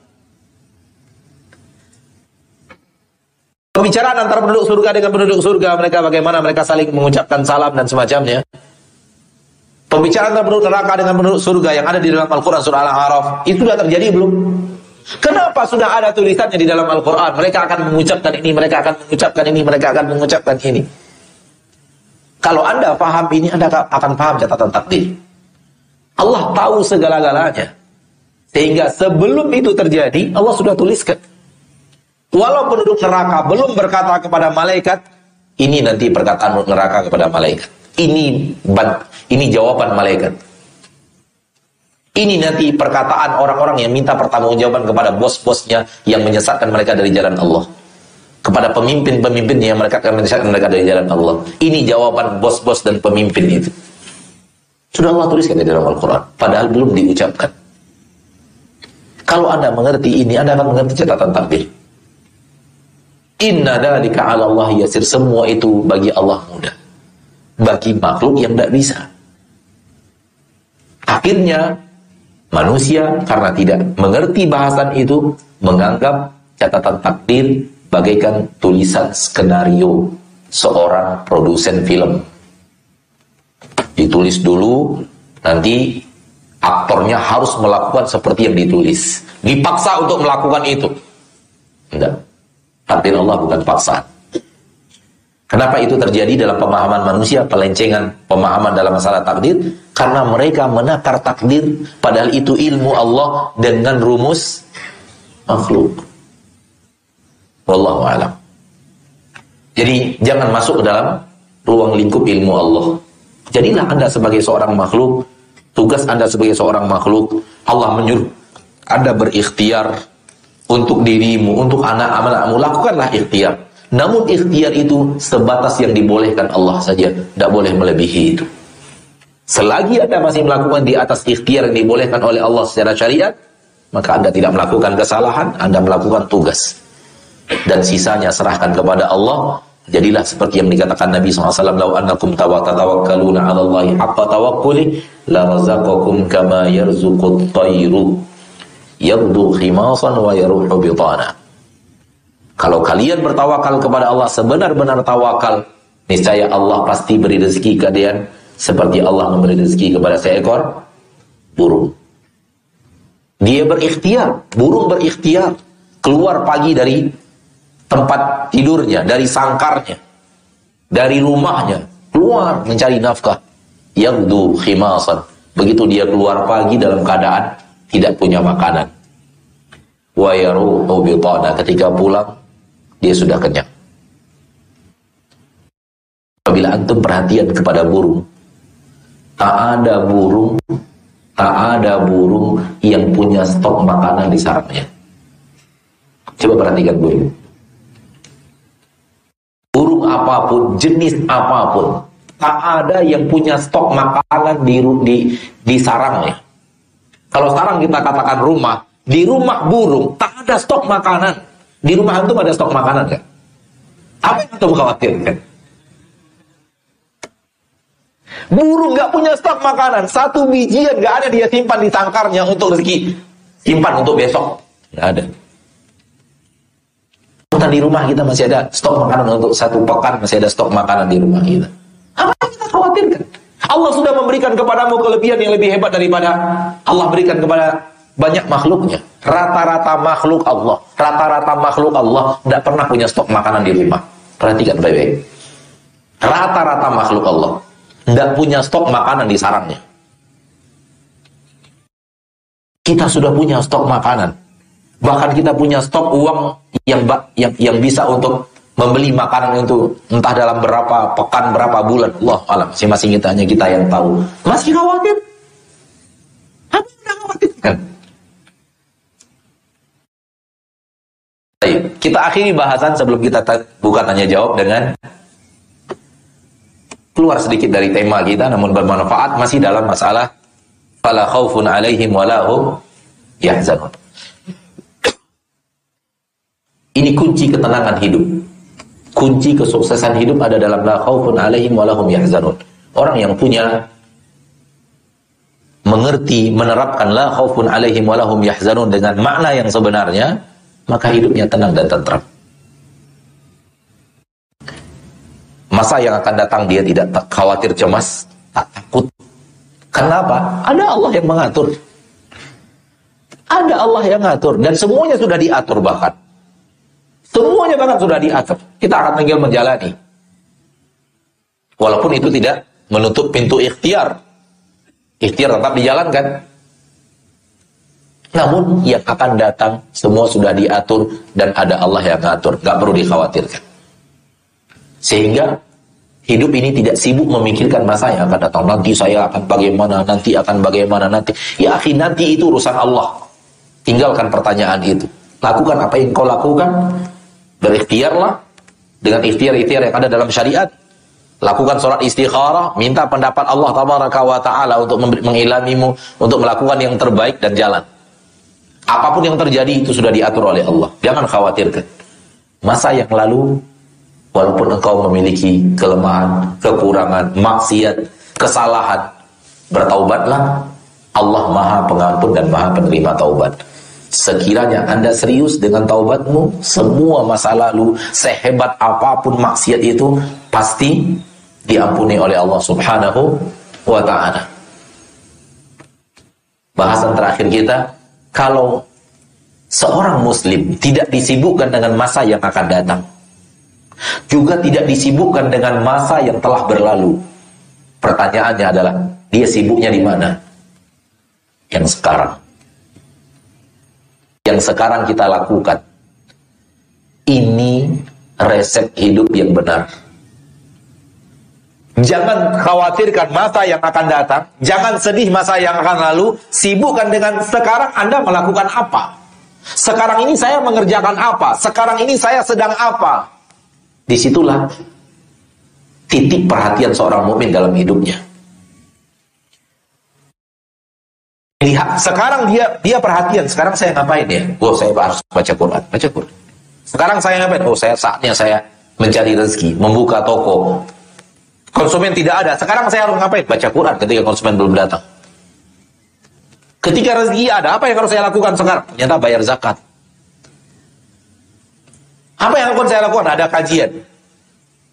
[SPEAKER 1] Pembicaraan antara penduduk surga dengan penduduk surga, mereka bagaimana mereka saling mengucapkan salam dan semacamnya. Pembicaraan antara penduduk neraka dengan penduduk surga yang ada di dalam Al-Quran surah Al-A'raf, itu sudah terjadi belum? Kenapa sudah ada tulisannya di dalam Al-Quran? Mereka akan mengucapkan ini, mereka akan mengucapkan ini, mereka akan mengucapkan ini. Kalau Anda paham ini, Anda akan paham catatan takdir. Allah tahu segala-galanya. Sehingga sebelum itu terjadi, Allah sudah tuliskan. Walau penduduk neraka belum berkata kepada malaikat, ini nanti perkataan neraka kepada malaikat. Ini ini jawaban malaikat. Ini nanti perkataan orang-orang yang minta pertanggungjawaban kepada bos-bosnya yang menyesatkan mereka dari jalan Allah. Kepada pemimpin-pemimpin yang mereka akan menyesatkan mereka dari jalan Allah. Ini jawaban bos-bos dan pemimpin itu. Sudah Allah tuliskan di dalam Al-Quran. Padahal belum diucapkan. Kalau Anda mengerti ini, Anda akan mengerti catatan takdir. Inna dalika 'ala Allah yasir. Semua itu bagi Allah mudah. Bagi makhluk yang tidak bisa. Akhirnya manusia karena tidak mengerti bahasan itu menganggap catatan takdir bagaikan tulisan skenario seorang produsen film. Ditulis dulu, nanti aktornya harus melakukan seperti yang ditulis. Dipaksa untuk melakukan itu. Tidak. Takdir Allah bukan paksa. Kenapa itu terjadi dalam pemahaman manusia, pelencengan pemahaman dalam masalah takdir? Karena mereka menakar takdir, padahal itu ilmu Allah dengan rumus makhluk. Wallahu alam. Jadi jangan masuk ke dalam ruang lingkup ilmu Allah. Jadilah Anda sebagai seorang makhluk Tugas Anda sebagai seorang makhluk, Allah menyuruh Anda berikhtiar untuk dirimu, untuk anak-anakmu, lakukanlah ikhtiar. Namun ikhtiar itu sebatas yang dibolehkan Allah saja, tidak boleh melebihi itu. Selagi Anda masih melakukan di atas ikhtiar yang dibolehkan oleh Allah secara syariat, maka Anda tidak melakukan kesalahan, Anda melakukan tugas. Dan sisanya serahkan kepada Allah, Jadilah seperti yang dikatakan Nabi SAW, "Lau annakum tawakkaluna 'ala Allahi haqqa tawakkuli la razaqakum kama yarzuqut tayru yabdu khimasan wa yaruhu bitana." Kalau kalian bertawakal kepada Allah sebenar-benar tawakal, niscaya Allah pasti beri rezeki kalian seperti Allah memberi rezeki kepada seekor burung. Dia berikhtiar, burung berikhtiar keluar pagi dari tempat tidurnya, dari sangkarnya, dari rumahnya, keluar mencari nafkah. Yagdu khimasan. Begitu dia keluar pagi dalam keadaan tidak punya makanan. Wa yaruhu bitana. Ketika pulang, dia sudah kenyang. Apabila antum perhatian kepada burung, tak ada burung, tak ada burung yang punya stok makanan di sarangnya. Coba perhatikan burung apa pun, jenis apa pun, tak ada yang punya stok makanan di di, di sarangnya. Kalau sekarang kita katakan rumah, di rumah burung tak ada stok makanan. Di rumah antum ada stok makanan kan? Apa yang antum khawatirkan? Burung nggak punya stok makanan, satu bijian nggak ada dia simpan di tangkarnya untuk rezeki, simpan untuk besok, nggak ada. Di rumah kita masih ada stok makanan untuk satu pekan, masih ada stok makanan di rumah kita. Apa yang kita khawatirkan? Allah sudah memberikan kepadamu kelebihan yang lebih hebat daripada Allah berikan kepada banyak makhluknya. Rata-rata makhluk Allah, rata-rata makhluk Allah tidak pernah punya stok makanan di rumah. Perhatikan baik-baik. Rata-rata makhluk Allah tidak punya stok makanan di sarangnya. Kita sudah punya stok makanan. Bahkan kita punya stok uang yang yang yang bisa untuk membeli makanan itu entah dalam berapa pekan berapa bulan. Allah alam masing-masing kita hanya kita yang tahu. Masih khawatir? Apa yang khawatirkan? Baik, kita akhiri bahasan sebelum kita buka tanya jawab dengan keluar sedikit dari tema kita namun bermanfaat masih dalam masalah fala khaufun alaihim walahum yahzanun. Ini kunci ketenangan hidup. Kunci kesuksesan hidup ada dalam la khaufun alaihim walahum yahzanun. Orang yang punya mengerti, menerapkan la khaufun alaihim walahum yahzanun dengan makna yang sebenarnya, maka hidupnya tenang dan tentram. Masa yang akan datang dia tidak khawatir cemas, tak takut. Kenapa? Ada Allah yang mengatur. Ada Allah yang mengatur dan semuanya sudah diatur bahkan. Semuanya bahkan sudah diatur. Kita akan tinggal menjalani. Walaupun itu tidak menutup pintu ikhtiar. Ikhtiar tetap dijalankan. Namun yang akan datang semua sudah diatur dan ada Allah yang mengatur. Gak perlu dikhawatirkan. Sehingga hidup ini tidak sibuk memikirkan masa yang akan datang. Nanti saya akan bagaimana, nanti akan bagaimana, nanti. Ya akhi, nanti itu urusan Allah. Tinggalkan pertanyaan itu. Lakukan apa yang kau lakukan. Berikhtiarlah. Dengan ikhtiar-ikhtiar yang ada dalam syariat. Lakukan sholat istikharah, minta pendapat Allah tabaraka wa ta'ala untuk mengilamimu, untuk melakukan yang terbaik dan jalan. Apa pun yang terjadi itu sudah diatur oleh Allah. Jangan khawatirkan. Masa yang lalu Walaupun engkau memiliki kelemahan, kekurangan, maksiat, kesalahan, bertaubatlah. Allah Maha Pengampun dan Maha Penerima taubat. Sekiranya Anda serius dengan taubatmu, semua masa lalu, sehebat apa pun maksiat itu, pasti diampuni oleh Allah Subhanahu wa Ta'ala. Bahasan terakhir kita, kalau seorang Muslim tidak disibukkan dengan masa yang akan datang, juga tidak disibukkan dengan masa yang telah berlalu. Pertanyaannya adalah, dia sibuknya di mana? Yang sekarang. Yang sekarang kita lakukan. Ini resep hidup yang benar. Jangan khawatirkan masa yang akan datang. Jangan sedih masa yang akan lalu. Sibukkan dengan sekarang Anda melakukan apa. Sekarang ini saya mengerjakan apa. Sekarang ini saya sedang apa. Di situlah titik perhatian seorang mukmin dalam hidupnya. Lihat, sekarang dia dia perhatian. Sekarang saya ngapain ya? Oh, saya harus baca Quran, baca Quran. Sekarang saya ngapain? Oh, saya saatnya saya mencari rezeki, membuka toko. Konsumen tidak ada. Sekarang saya harus ngapain? Baca Quran ketika konsumen belum datang. Ketika rezeki ada, apa yang harus saya lakukan sekarang? Ternyata bayar zakat. Apa yang akan saya lakukan? Ada kajian.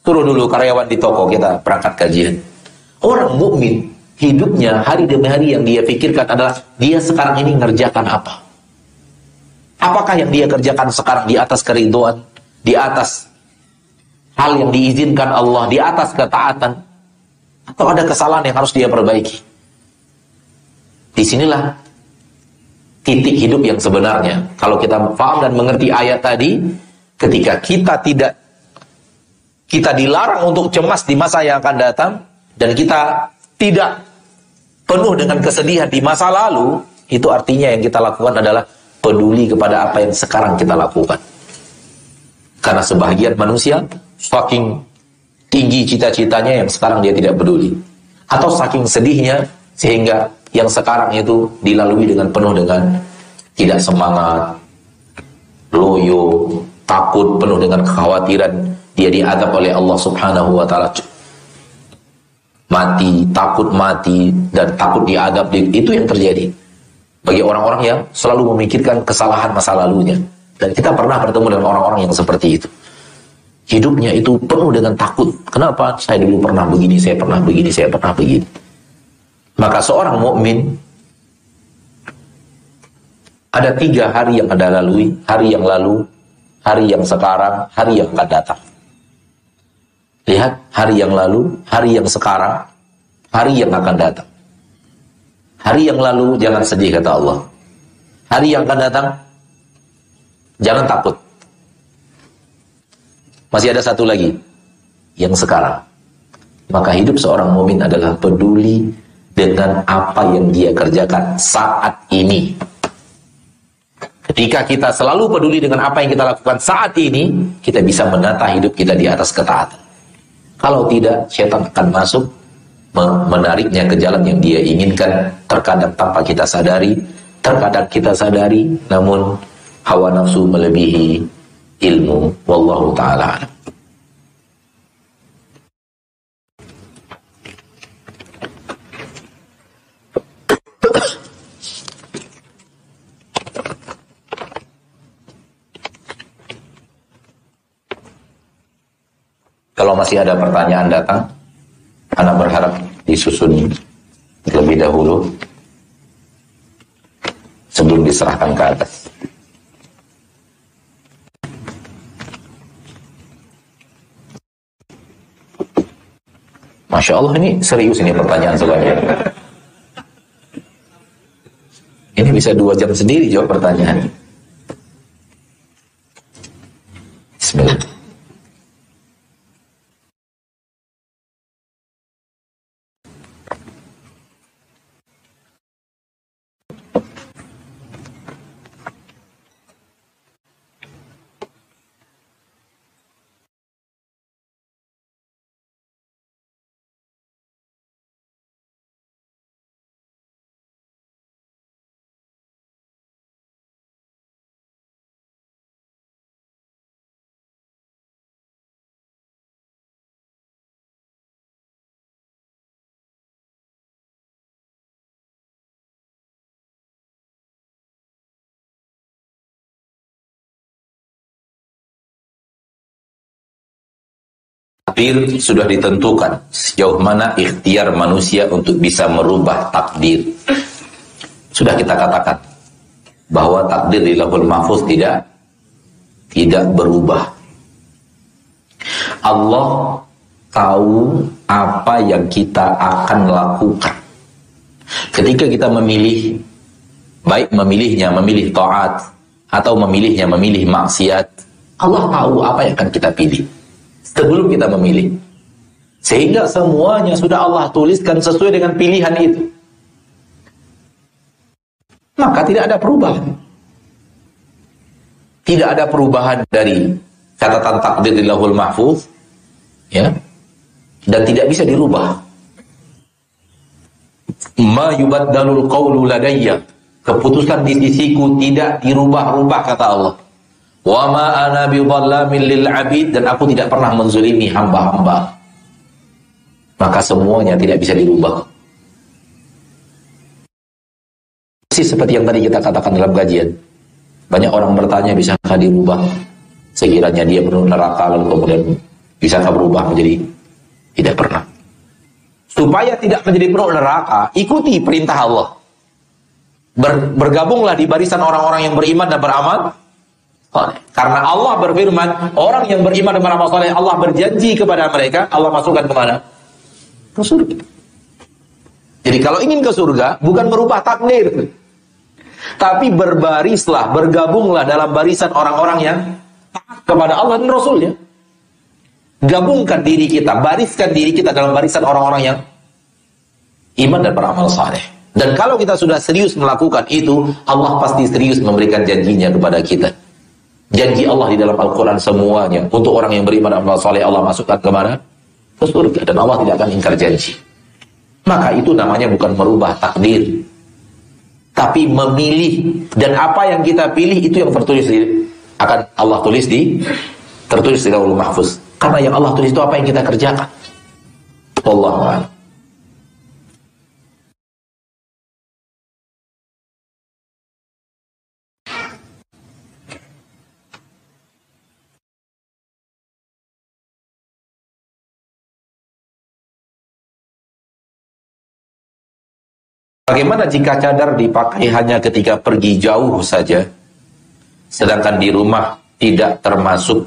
[SPEAKER 1] Suruh dulu karyawan di toko kita berangkat kajian. Orang mukmin hidupnya hari demi hari yang dia pikirkan adalah dia sekarang ini ngerjakan apa? Apakah yang dia kerjakan sekarang di atas keriduan, di atas hal yang diizinkan Allah, di atas ketaatan, atau ada kesalahan yang harus dia perbaiki? Di sinilah titik hidup yang sebenarnya. Kalau kita paham dan mengerti ayat tadi, Ketika kita tidak kita dilarang untuk cemas di masa yang akan datang dan kita tidak penuh dengan kesedihan di masa lalu, itu artinya yang kita lakukan adalah peduli kepada apa yang sekarang kita lakukan. Karena sebagian manusia saking tinggi cita-citanya yang sekarang dia tidak peduli. Atau saking sedihnya sehingga yang sekarang itu dilalui dengan penuh dengan tidak semangat, loyo, takut, penuh dengan kekhawatiran dia diadab oleh Allah Subhanahu wa taala. Mati, takut mati dan takut diadab itu yang terjadi bagi orang-orang yang selalu memikirkan kesalahan masa lalunya. Dan kita pernah bertemu dengan orang-orang yang seperti itu. Hidupnya itu penuh dengan takut. Kenapa? Saya dulu pernah begini, saya pernah begini, saya pernah begini. Maka seorang mukmin ada tiga hari yang ada lalui, hari yang lalu, hari yang sekarang, hari yang akan datang. Lihat hari yang lalu, hari yang sekarang, hari yang akan datang. Hari yang lalu jangan sedih kata Allah. Hari yang akan datang jangan takut. Masih ada satu lagi yang sekarang. Maka hidup seorang mumin adalah peduli dengan apa yang dia kerjakan saat ini. Ketika kita selalu peduli dengan apa yang kita lakukan saat ini, kita bisa menata hidup kita di atas ketaatan. Kalau tidak, syaitan akan masuk menariknya ke jalan yang dia inginkan, terkadang tanpa kita sadari, terkadang kita sadari, namun hawa nafsu melebihi ilmu. Wallahu ta'ala Kalau masih ada pertanyaan datang, Anda berharap disusun terlebih dahulu sebelum diserahkan ke atas. Masya Allah ini serius ini pertanyaan sebagian. Ini bisa dua jam sendiri jawab pertanyaan. Bismillah. Takdir sudah ditentukan sejauh mana ikhtiar manusia untuk bisa merubah takdir. Sudah kita katakan bahwa takdir di lahul mahfuz tidak tidak berubah. Allah tahu apa yang kita akan lakukan. Ketika kita memilih baik memilihnya memilih taat atau memilihnya memilih maksiat, Allah tahu apa yang akan kita pilih sebelum kita memilih. Sehingga semuanya sudah Allah tuliskan sesuai dengan pilihan itu. Maka tidak ada perubahan. Tidak ada perubahan dari catatan takdir di lahul mahfuz. Ya. Dan tidak bisa dirubah. Ma yubaddalul qawlu ladayya. Keputusan di sisiku tidak dirubah-rubah kata Allah. Wa ma ana lil abid dan aku tidak pernah menzulimi hamba-hamba. Maka semuanya tidak bisa dirubah. Sih seperti yang tadi kita katakan dalam kajian. Banyak orang bertanya bisakah dirubah? Sekiranya dia penuh neraka lalu kemudian bisakah berubah menjadi tidak pernah. Supaya tidak menjadi penuh neraka, ikuti perintah Allah. Ber, bergabunglah di barisan orang-orang yang beriman dan beramal karena Allah berfirman, orang yang beriman dan beramal soleh, Allah berjanji kepada mereka, Allah masukkan ke mana? Ke surga. Jadi kalau ingin ke surga, bukan merubah takdir. Tapi berbarislah, bergabunglah dalam barisan orang-orang yang taat kepada Allah dan Rasulnya. Gabungkan diri kita, bariskan diri kita dalam barisan orang-orang yang iman dan beramal saleh. Dan kalau kita sudah serius melakukan itu, Allah pasti serius memberikan janjinya kepada kita. Janji Allah di dalam Al-Quran semuanya. Untuk orang yang beriman amal soleh Allah masukkan ke mana? ke surga dan Allah tidak akan ingkar janji. Maka itu namanya bukan merubah takdir, tapi memilih dan apa yang kita pilih itu yang tertulis di, akan Allah tulis di tertulis di Lauhul Mahfuz. Karena yang Allah tulis itu apa yang kita kerjakan. Allah Bagaimana jika cadar dipakai hanya ketika pergi jauh saja, sedangkan di rumah tidak termasuk,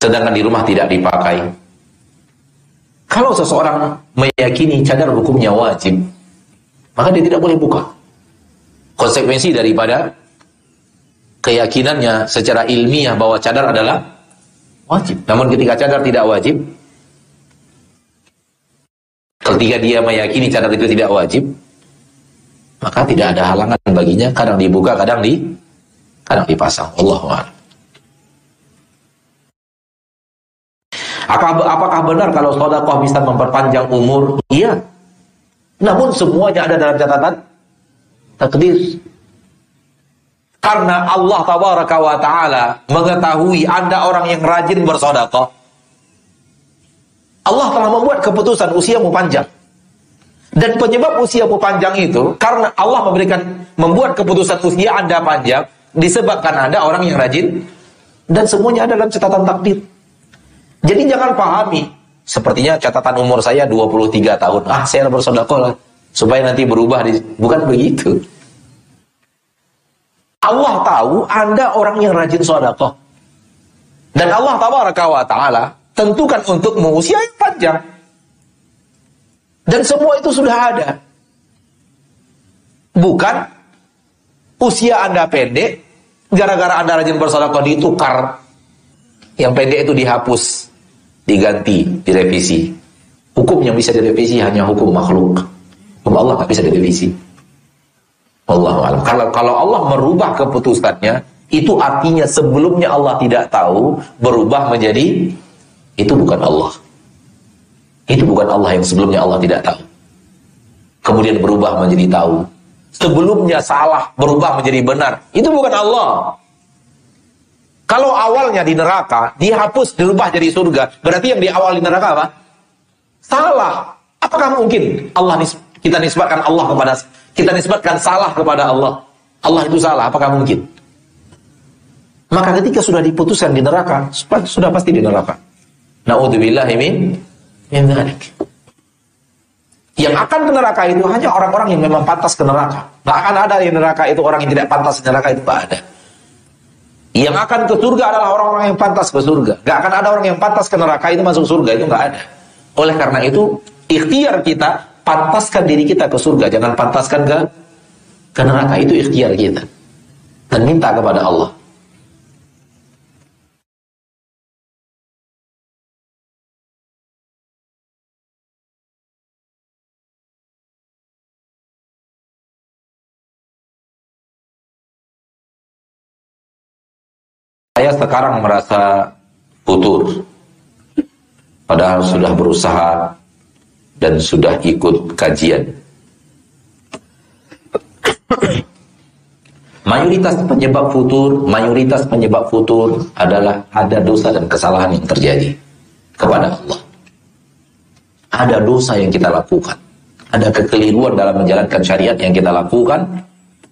[SPEAKER 1] sedangkan di rumah tidak dipakai? Kalau seseorang meyakini cadar hukumnya wajib, maka dia tidak boleh buka. Konsekuensi daripada keyakinannya secara ilmiah bahwa cadar adalah wajib. Namun ketika cadar tidak wajib, Ketika dia meyakini cadar itu tidak wajib, maka tidak ada halangan baginya kadang dibuka, kadang di kadang dipasang. Allah Apakah, apakah benar kalau sodakoh bisa memperpanjang umur? Iya. Namun semuanya ada dalam catatan takdir. Karena Allah tabaraka wa ta'ala mengetahui Anda orang yang rajin bersodakoh. Allah telah membuat keputusan usiamu panjang. Dan penyebab usiamu panjang itu karena Allah memberikan membuat keputusan usia Anda panjang disebabkan Anda orang yang rajin dan semuanya ada dalam catatan takdir. Jadi jangan pahami sepertinya catatan umur saya 23 tahun. Ah, saya bersedekah supaya nanti berubah di bukan begitu. Allah tahu Anda orang yang rajin sedekah. Dan Allah tabaraka wa taala tentukan untukmu usia yang panjang. Dan semua itu sudah ada. Bukan usia Anda pendek, gara-gara Anda rajin bersedekah ditukar. Yang pendek itu dihapus, diganti, direvisi. Hukum yang bisa direvisi hanya hukum makhluk. Hukum Allah nggak bisa direvisi. Allah Kalau kalau Allah merubah keputusannya, itu artinya sebelumnya Allah tidak tahu berubah menjadi itu bukan Allah. Itu bukan Allah yang sebelumnya Allah tidak tahu. Kemudian berubah menjadi tahu. Sebelumnya salah, berubah menjadi benar. Itu bukan Allah. Kalau awalnya di neraka, dihapus, dirubah jadi surga. Berarti yang di awal di neraka apa? Salah. Apakah mungkin Allah nis kita nisbatkan Allah kepada kita nisbatkan salah kepada Allah? Allah itu salah, apakah mungkin? Maka ketika sudah diputuskan di neraka, sudah pasti di neraka. Min. Yang akan ke neraka itu hanya orang-orang yang memang pantas ke neraka. Gak akan ada di neraka itu orang yang tidak pantas ke neraka itu gak ada. Yang akan ke surga adalah orang-orang yang pantas ke surga. Gak akan ada orang yang pantas ke neraka itu masuk surga itu gak ada. Oleh karena itu ikhtiar kita pantaskan diri kita ke surga, jangan pantaskan ke neraka itu ikhtiar kita. Dan minta kepada Allah. Sekarang merasa putur. Padahal sudah berusaha dan sudah ikut kajian. Mayoritas penyebab futur, mayoritas penyebab futur adalah ada dosa dan kesalahan yang terjadi kepada Allah. Ada dosa yang kita lakukan. Ada kekeliruan dalam menjalankan syariat yang kita lakukan.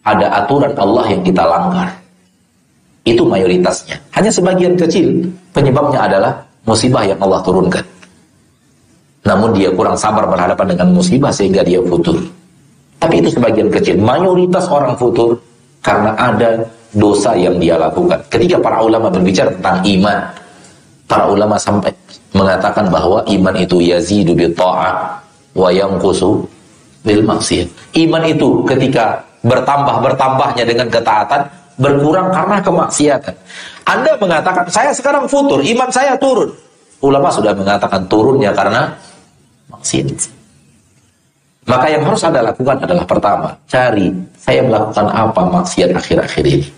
[SPEAKER 1] Ada aturan Allah yang kita langgar. Itu mayoritasnya. Hanya sebagian kecil penyebabnya adalah musibah yang Allah turunkan. Namun dia kurang sabar berhadapan dengan musibah sehingga dia futur. Tapi itu sebagian kecil. Mayoritas orang futur karena ada dosa yang dia lakukan. Ketika para ulama berbicara tentang iman, para ulama sampai mengatakan bahwa iman itu yazidu bi ta'ah wa yanqusu bil maksiyah. Iman itu ketika bertambah bertambahnya dengan ketaatan berkurang karena kemaksiatan. Anda mengatakan, saya sekarang futur, iman saya turun. Ulama sudah mengatakan turunnya karena maksiat. Maka yang harus Anda lakukan adalah pertama, cari saya melakukan apa maksiat akhir-akhir ini.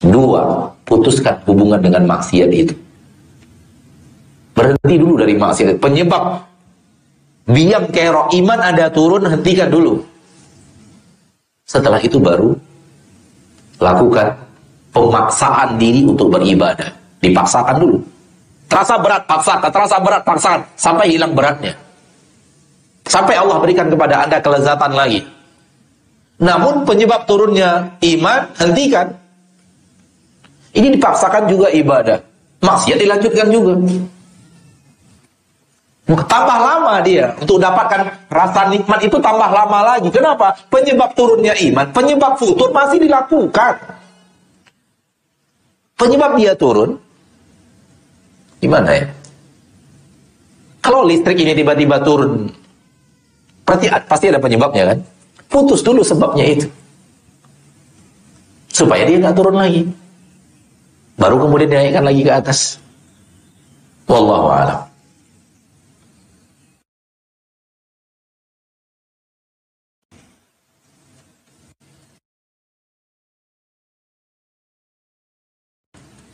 [SPEAKER 1] Dua, putuskan hubungan dengan maksiat itu. Berhenti dulu dari maksiat. Penyebab biang kerok iman ada turun, hentikan dulu. Setelah itu baru lakukan pemaksaan diri untuk beribadah. Dipaksakan dulu. Terasa berat, paksakan. Terasa berat, paksakan. Sampai hilang beratnya. Sampai Allah berikan kepada anda kelezatan lagi. Namun penyebab turunnya iman, hentikan. Ini dipaksakan juga ibadah. Maksiat dilanjutkan juga. Tambah lama dia untuk dapatkan rasa nikmat itu tambah lama lagi. Kenapa? Penyebab turunnya iman, penyebab futur masih dilakukan. Penyebab dia turun, gimana ya? Kalau listrik ini tiba-tiba turun, pasti, pasti ada penyebabnya kan? Putus dulu sebabnya itu. Supaya dia nggak turun lagi. Baru kemudian dinaikkan lagi ke atas. Wallahu a'lam.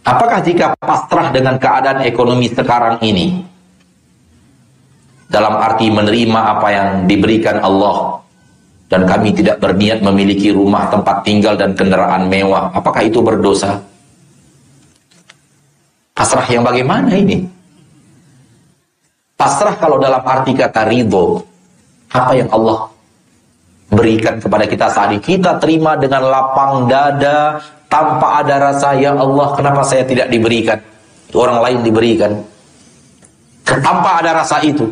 [SPEAKER 1] Apakah jika pasrah dengan keadaan ekonomi sekarang ini? Dalam arti menerima apa yang diberikan Allah. Dan kami tidak berniat memiliki rumah tempat tinggal dan kendaraan mewah, apakah itu berdosa? Pasrah yang bagaimana ini? Pasrah kalau dalam arti kata ridho, apa yang Allah berikan kepada kita saat ini, kita terima dengan lapang dada, tanpa ada rasa ya Allah kenapa saya tidak diberikan? Orang lain diberikan. Tanpa ada rasa itu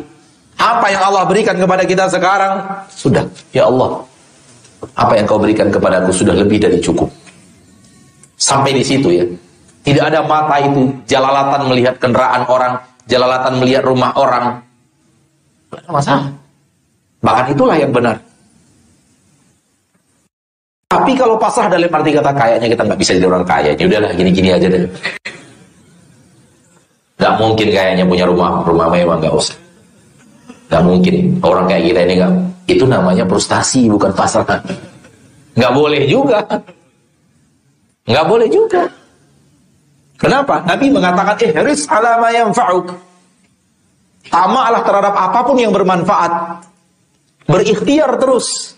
[SPEAKER 1] apa yang Allah berikan kepada kita sekarang? Sudah ya Allah apa yang kau berikan kepadaku sudah lebih dari cukup. Sampai di situ ya. Tidak ada mata itu jalalatan melihat kendaraan orang jalalatan melihat rumah orang. Masalah. Bahkan itulah yang benar tapi kalau pasrah dalam arti kata kayaknya kita nggak bisa jadi orang kaya. Ya udahlah gini-gini aja deh. Gak mungkin kayaknya punya rumah rumah mewah nggak usah. Gak mungkin orang kayak kita ini nggak. Itu namanya frustasi bukan pasrah. Nggak boleh juga. Nggak boleh juga. Kenapa? Nabi mengatakan eh haris alama yang fauk. Tamalah terhadap apa pun yang bermanfaat. Berikhtiar terus.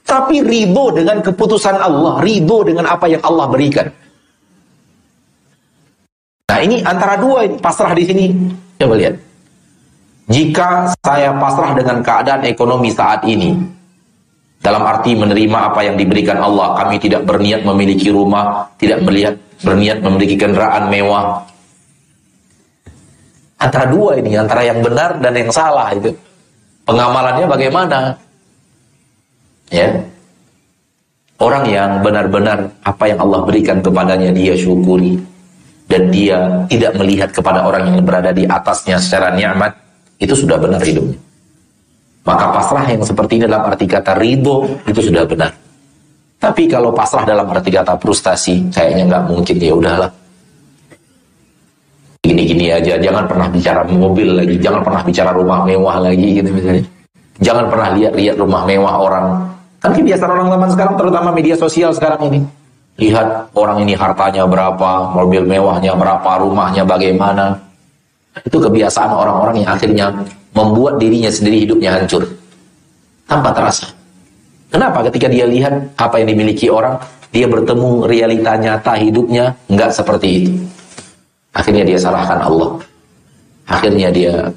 [SPEAKER 1] Tapi ribo dengan keputusan Allah, ribo dengan apa yang Allah berikan. Nah ini antara dua pasrah di sini. Coba lihat. Jika saya pasrah dengan keadaan ekonomi saat ini, dalam arti menerima apa yang diberikan Allah, kami tidak berniat memiliki rumah, tidak melihat berniat memiliki kendaraan mewah. Antara dua ini, antara yang benar dan yang salah itu. Pengamalannya bagaimana? Ya. Orang yang benar-benar apa yang Allah berikan kepadanya dia syukuri. Dan dia tidak melihat kepada orang yang berada di atasnya secara nikmat itu sudah benar hidupnya. Maka pasrah yang seperti ini dalam arti kata ridho itu sudah benar. Tapi kalau pasrah dalam arti kata frustasi kayaknya nggak mungkin. Ya udahlah. Gini-gini aja. Jangan pernah bicara mobil lagi. Jangan pernah bicara rumah mewah lagi gitu misalnya. Jangan pernah lihat-lihat rumah mewah orang Kan kebiasaan orang zaman sekarang, terutama media sosial sekarang ini. Lihat orang ini hartanya berapa, mobil mewahnya berapa, rumahnya bagaimana. Itu kebiasaan orang-orang yang akhirnya membuat dirinya sendiri hidupnya hancur. Tanpa terasa. Kenapa? Ketika dia lihat apa yang dimiliki orang, dia bertemu realita nyata hidupnya, nggak seperti itu. Akhirnya dia salahkan Allah. Akhirnya dia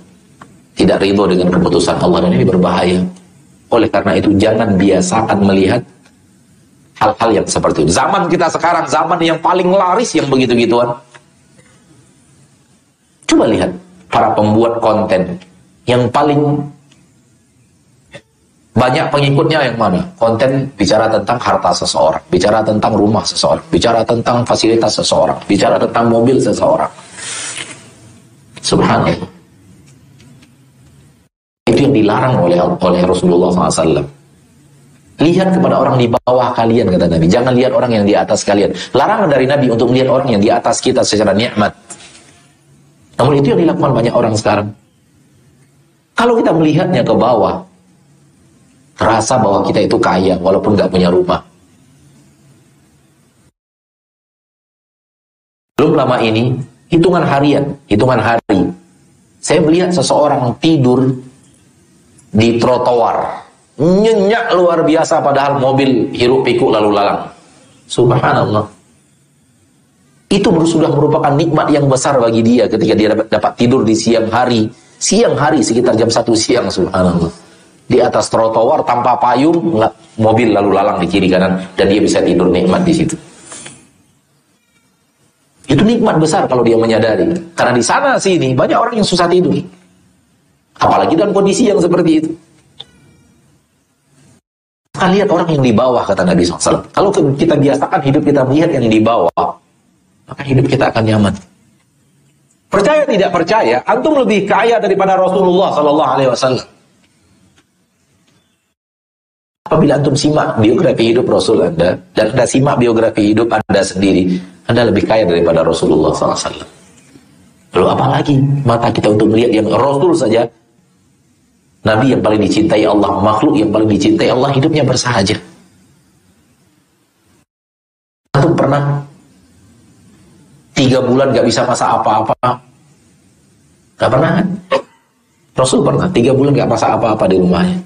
[SPEAKER 1] tidak ridho dengan keputusan Allah dan ini berbahaya. Oleh karena itu jangan biasakan melihat hal-hal yang seperti itu. Zaman kita sekarang zaman yang paling laris yang begitu-gituan. Coba lihat para pembuat konten yang paling banyak pengikutnya yang mana? Konten bicara tentang harta seseorang, bicara tentang rumah seseorang, bicara tentang fasilitas seseorang, bicara tentang mobil seseorang. Subhanallah. Itu yang dilarang oleh oleh Rasulullah SAW. Lihat kepada orang di bawah kalian, kata Nabi. Jangan lihat orang yang di atas kalian. Larangan dari Nabi untuk melihat orang yang di atas kita secara nikmat. Namun itu yang dilakukan banyak orang sekarang. Kalau kita melihatnya ke bawah, terasa bahwa kita itu kaya walaupun nggak punya rumah. Belum lama ini hitungan harian, hitungan hari. Saya melihat seseorang tidur di trotoar. Nyenyak luar biasa padahal mobil hiruk pikuk lalu lalang. Subhanallah. Itu sudah merupakan nikmat yang besar bagi dia ketika dia dapat, tidur di siang hari. Siang hari sekitar jam satu siang subhanallah. Di atas trotoar tanpa payung, mobil lalu lalang di kiri kanan dan dia bisa tidur nikmat di situ. Itu nikmat besar kalau dia menyadari. Karena di sana sini banyak orang yang susah tidur. Apalagi dalam kondisi yang seperti itu. Kita lihat orang yang di bawah kata Nabi SAW. Kalau kita biasakan hidup kita melihat yang di bawah, maka hidup kita akan nyaman. Percaya tidak percaya, antum lebih kaya daripada Rasulullah Sallallahu Alaihi Wasallam. Apabila antum simak biografi hidup Rasul Anda dan Anda simak biografi hidup Anda sendiri, Anda lebih kaya daripada Rasulullah SAW. Lalu apalagi mata kita untuk melihat yang Rasul saja, Nabi yang paling dicintai Allah, makhluk yang paling dicintai Allah, hidupnya bersahaja. Antum pernah tiga bulan gak bisa masak apa-apa? Gak pernah kan? Rasul pernah tiga bulan gak masak apa-apa di rumahnya.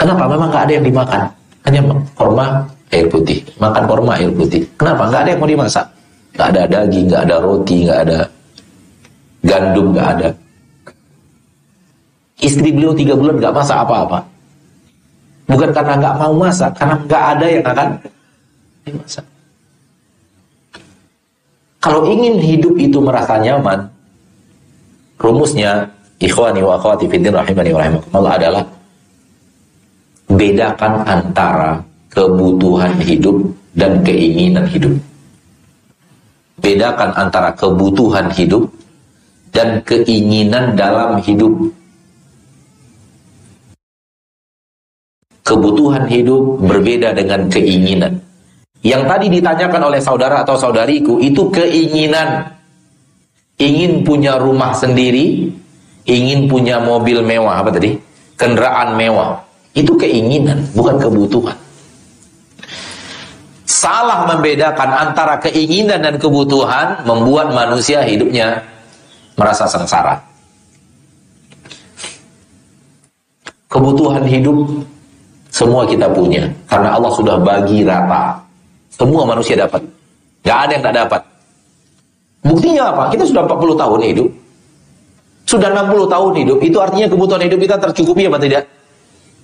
[SPEAKER 1] Kenapa? Memang nggak ada yang dimakan. Hanya korma air putih. Makan korma air putih. Kenapa? Nggak ada yang mau dimasak. Nggak ada daging, nggak ada roti, nggak ada gandum, nggak ada. Istri beliau tiga bulan nggak masak apa-apa. Bukan karena nggak mau masak, karena nggak ada yang akan dimasak. Kalau ingin hidup itu merasa nyaman, rumusnya ikhwani wa akhwati fiddin rahimani wa adalah bedakan antara kebutuhan hidup dan keinginan hidup. Bedakan antara kebutuhan hidup dan keinginan dalam hidup. Kebutuhan hidup berbeda dengan keinginan. Yang tadi ditanyakan oleh saudara atau saudariku itu keinginan. Ingin punya rumah sendiri, ingin punya mobil mewah, apa tadi? Kendaraan mewah itu keinginan, bukan kebutuhan. Salah membedakan antara keinginan dan kebutuhan membuat manusia hidupnya merasa sengsara. Kebutuhan hidup semua kita punya karena Allah sudah bagi rata. Semua manusia dapat. Gak ada yang tak dapat. Buktinya apa? Kita sudah 40 tahun hidup. Sudah 60 tahun hidup. Itu artinya kebutuhan hidup kita tercukupi apa tidak?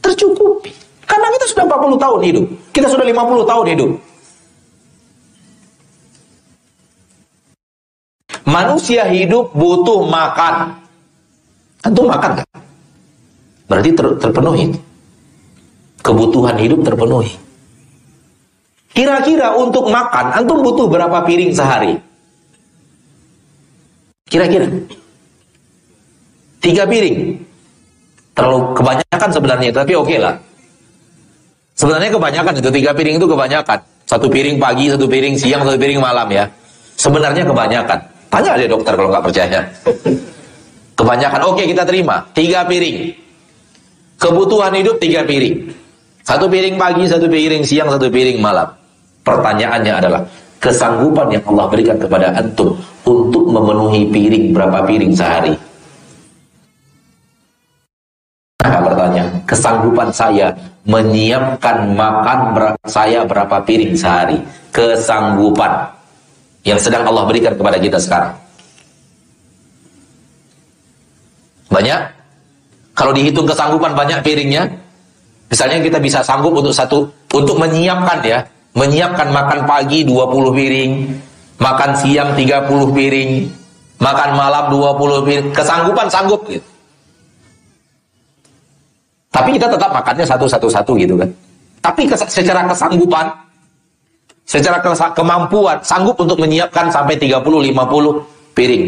[SPEAKER 1] tercukupi. Karena kita sudah 40 tahun hidup. Kita sudah 50 tahun hidup. Manusia hidup butuh makan. Antum makan gak? Berarti ter terpenuhi. Kebutuhan hidup terpenuhi. Kira-kira untuk makan, antum butuh berapa piring sehari? Kira-kira. Tiga piring. Terlalu kebanyakan sebenarnya, tapi oke okay lah. Sebenarnya kebanyakan itu tiga piring itu kebanyakan. Satu piring pagi, satu piring siang, satu piring malam ya. Sebenarnya kebanyakan. Tanya aja dokter kalau nggak percaya. Kebanyakan, oke okay, kita terima. Tiga piring. Kebutuhan hidup tiga piring. Satu piring pagi, satu piring siang, satu piring malam. Pertanyaannya adalah, kesanggupan yang Allah berikan kepada antum untuk memenuhi piring berapa piring sehari? Maka bertanya, kesanggupan saya menyiapkan makan ber saya berapa piring sehari? Kesanggupan yang sedang Allah berikan kepada kita sekarang. Banyak? Kalau dihitung kesanggupan banyak piringnya, misalnya kita bisa sanggup untuk satu, untuk menyiapkan ya, menyiapkan makan pagi 20 piring, makan siang 30 piring, makan malam 20 piring, kesanggupan sanggup gitu. Tapi kita tetap makannya satu-satu-satu gitu kan. Tapi secara kesanggupan, secara kemampuan, sanggup untuk menyiapkan sampai 30-50 piring.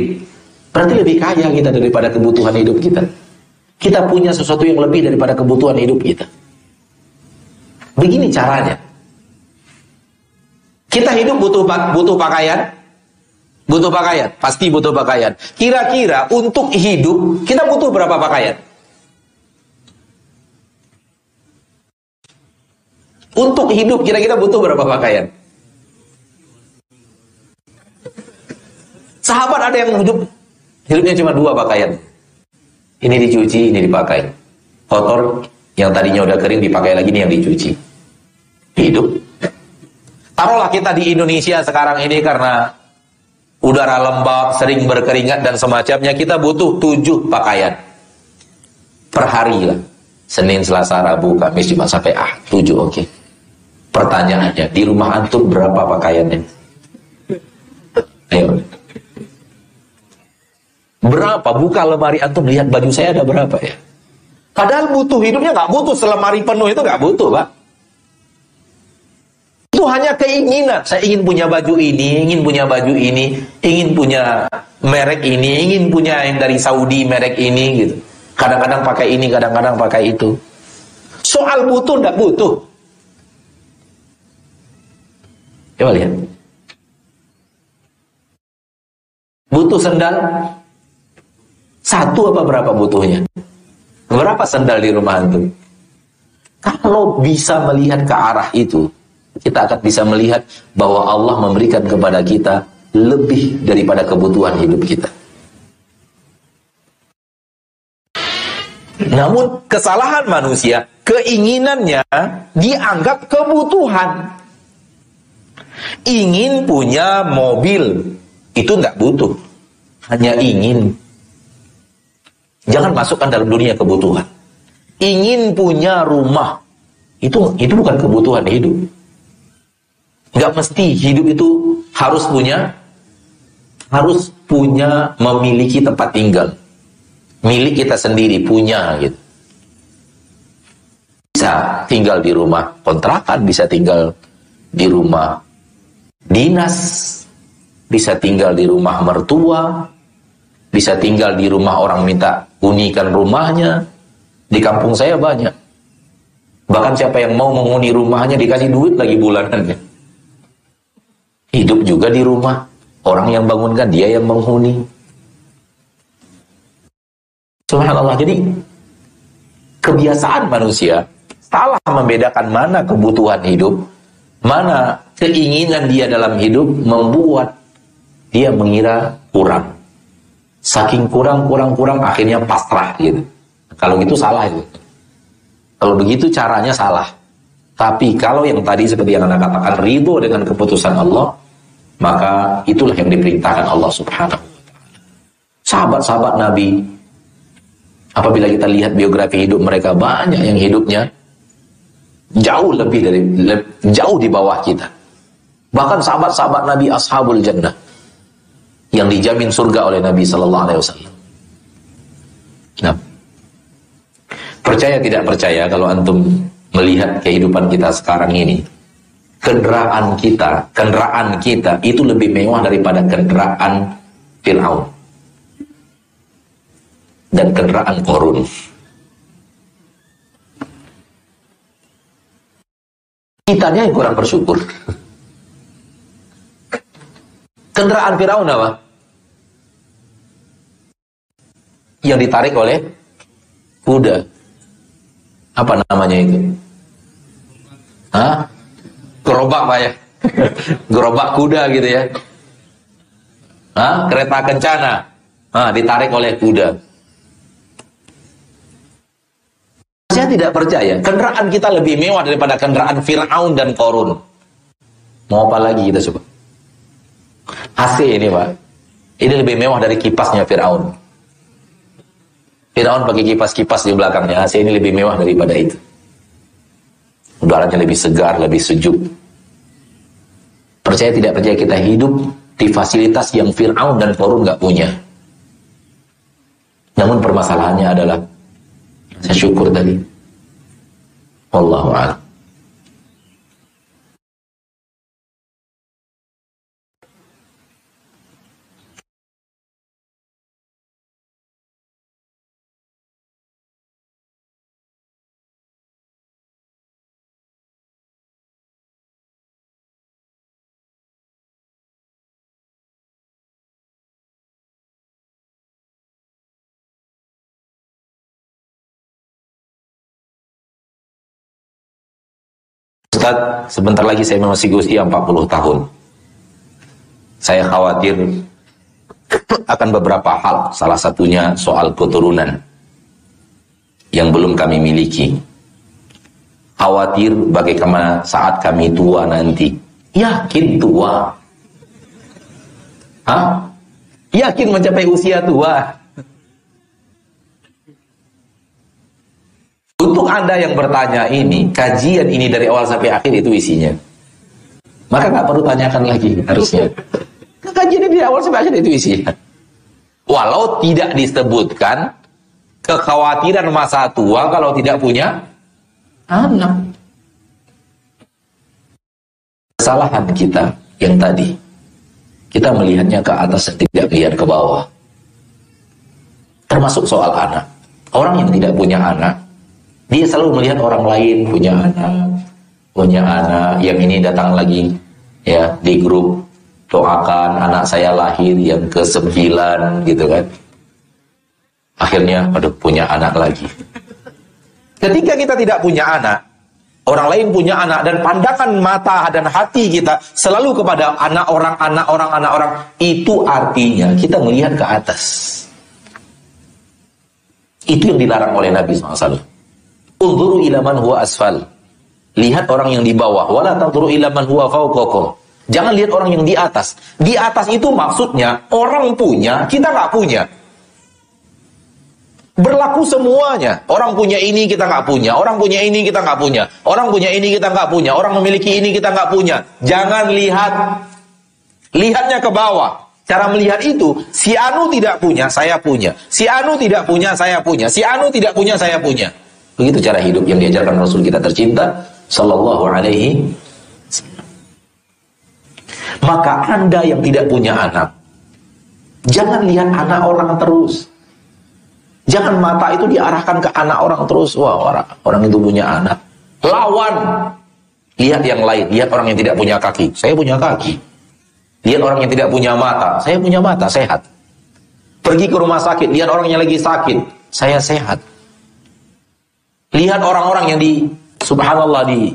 [SPEAKER 1] Berarti lebih kaya kita daripada kebutuhan hidup kita. Kita punya sesuatu yang lebih daripada kebutuhan hidup kita. Begini caranya. Kita hidup butuh butuh pakaian, butuh pakaian, pasti butuh pakaian. Kira-kira untuk hidup kita butuh berapa pakaian? Untuk hidup kira-kira butuh berapa pakaian? Sahabat ada yang hidup hidupnya cuma dua pakaian. Ini dicuci, ini dipakai. Kotor yang tadinya udah kering dipakai lagi ini yang dicuci. Hidup. Taruhlah kita di Indonesia sekarang ini karena udara lembab, sering berkeringat dan semacamnya, kita butuh tujuh pakaian per hari lah. Senin, Selasa, Rabu, Kamis, Jumat sampai ah tujuh oke. Okay. Pertanyaannya di rumah antum berapa pakaiannya? Ayo. Berapa? Buka lemari antum lihat baju saya ada berapa ya? Padahal butuh hidupnya nggak butuh selemari penuh itu nggak butuh pak. Itu hanya keinginan. Saya ingin punya baju ini, ingin punya baju ini, ingin punya merek ini, ingin punya yang dari Saudi merek ini gitu. Kadang-kadang pakai ini, kadang-kadang pakai itu. Soal butuh enggak butuh. Coba lihat. Butuh sendal? Satu apa berapa butuhnya? Berapa sendal di rumah antum? Kalau bisa melihat ke arah itu, kita akan bisa melihat bahwa Allah memberikan kepada kita lebih daripada kebutuhan hidup kita. Namun kesalahan manusia, keinginannya dianggap kebutuhan. Ingin punya mobil, itu nggak butuh. Hanya ingin. Jangan masukkan dalam dunia kebutuhan. Ingin punya rumah, itu itu bukan kebutuhan hidup. Nggak mesti hidup itu harus punya harus punya memiliki tempat tinggal. Milik kita sendiri punya gitu. Bisa tinggal di rumah kontrakan, bisa tinggal di rumah dinas, bisa tinggal di rumah mertua, bisa tinggal di rumah orang minta unikan rumahnya. Di kampung saya banyak. Bahkan siapa yang mau menghuni rumahnya dikasih duit lagi bulanannya hidup juga di rumah. Orang yang bangunkan dia yang menghuni. Subhanallah. Jadi kebiasaan manusia salah membedakan mana kebutuhan hidup, mana keinginan dia dalam hidup membuat dia mengira kurang. Saking kurang, kurang, kurang, akhirnya pasrah gitu. Kalau gitu salah itu. Kalau begitu caranya salah. Tapi kalau yang tadi seperti yang Anda katakan ridho dengan keputusan Allah, maka itulah yang diperintahkan Allah Subhanahu wa taala. Sahabat-sahabat Nabi apabila kita lihat biografi hidup mereka banyak yang hidupnya jauh lebih dari jauh di bawah kita. Bahkan sahabat-sahabat Nabi ashabul jannah yang dijamin surga oleh Nabi sallallahu alaihi wasallam. Nah, percaya tidak percaya kalau antum melihat kehidupan kita sekarang ini, kendaraan kita, kendaraan kita itu lebih mewah daripada kendaraan Fir'aun dan kendaraan Korun. Kitanya yang kurang bersyukur. Kendaraan Firaun apa? Yang ditarik oleh kuda. Apa namanya itu? Hah? Gerobak Pak ya? Gerobak kuda gitu ya. Hah? Kereta kencana. Hah, ditarik oleh kuda. Saya tidak percaya. Kendaraan kita lebih mewah daripada kendaraan Fir'aun dan Korun. Mau apa lagi kita coba? AC ini Pak. Ini lebih mewah dari kipasnya Fir'aun. Fir'aun pakai kipas-kipas di belakangnya. AC ini lebih mewah daripada itu. Udaranya lebih segar, lebih sejuk. Percaya tidak percaya kita hidup di fasilitas yang Fir'aun dan Korun nggak punya. Namun permasalahannya adalah saya syukur tadi. Wallahu a'lam. Ustaz, sebentar lagi saya masih usia 40 tahun. Saya khawatir akan beberapa hal. Salah satunya soal keturunan yang belum kami miliki. Khawatir bagaimana saat kami tua nanti. Yakin tua. Hah? Yakin mencapai usia tua. Untuk Anda yang bertanya ini, kajian ini dari awal sampai akhir itu isinya. Maka nggak perlu tanyakan lagi harusnya. Kajian ini dari awal sampai akhir itu isinya. Walau tidak disebutkan kekhawatiran masa tua kalau tidak punya anak. Kesalahan kita yang tadi, kita melihatnya ke atas dan tidak melihat ke bawah. Termasuk soal anak. Orang yang tidak punya anak, dia selalu melihat orang lain punya anak, punya anak. Yang ini datang lagi ya di grup doakan anak saya lahir yang ke sembilan gitu kan. Akhirnya aduh punya anak lagi. Ketika kita tidak punya anak, orang lain punya anak dan pandangan mata dan hati kita selalu kepada anak orang, anak orang, anak orang, itu artinya kita melihat ke atas. Itu yang dilarang oleh Nabi SAW. Unzuru ila man huwa asfal. Lihat orang yang di bawah. Wala tanzuru ila man huwa fawqakum. Jangan lihat orang yang di atas. Di atas itu maksudnya orang punya, kita nggak punya. Berlaku semuanya. Orang punya ini kita nggak punya. Orang punya ini kita nggak punya. Orang punya ini kita nggak punya. Orang memiliki ini kita nggak punya. Jangan lihat. Lihatnya ke bawah. Cara melihat itu, si Anu tidak punya, saya punya. Si Anu tidak punya, saya punya. Si Anu tidak punya, saya punya. Begitu cara hidup yang diajarkan Rasul kita tercinta sallallahu alaihi Maka Anda yang tidak punya anak, jangan lihat anak orang terus. Jangan mata itu diarahkan ke anak orang terus. Wah, orang, orang itu punya anak. Lawan. Lihat yang lain, lihat orang yang tidak punya kaki. Saya punya kaki. Lihat orang yang tidak punya mata. Saya punya mata, sehat. Pergi ke rumah sakit, lihat orang yang lagi sakit. Saya sehat. Lihat orang-orang yang di subhanallah di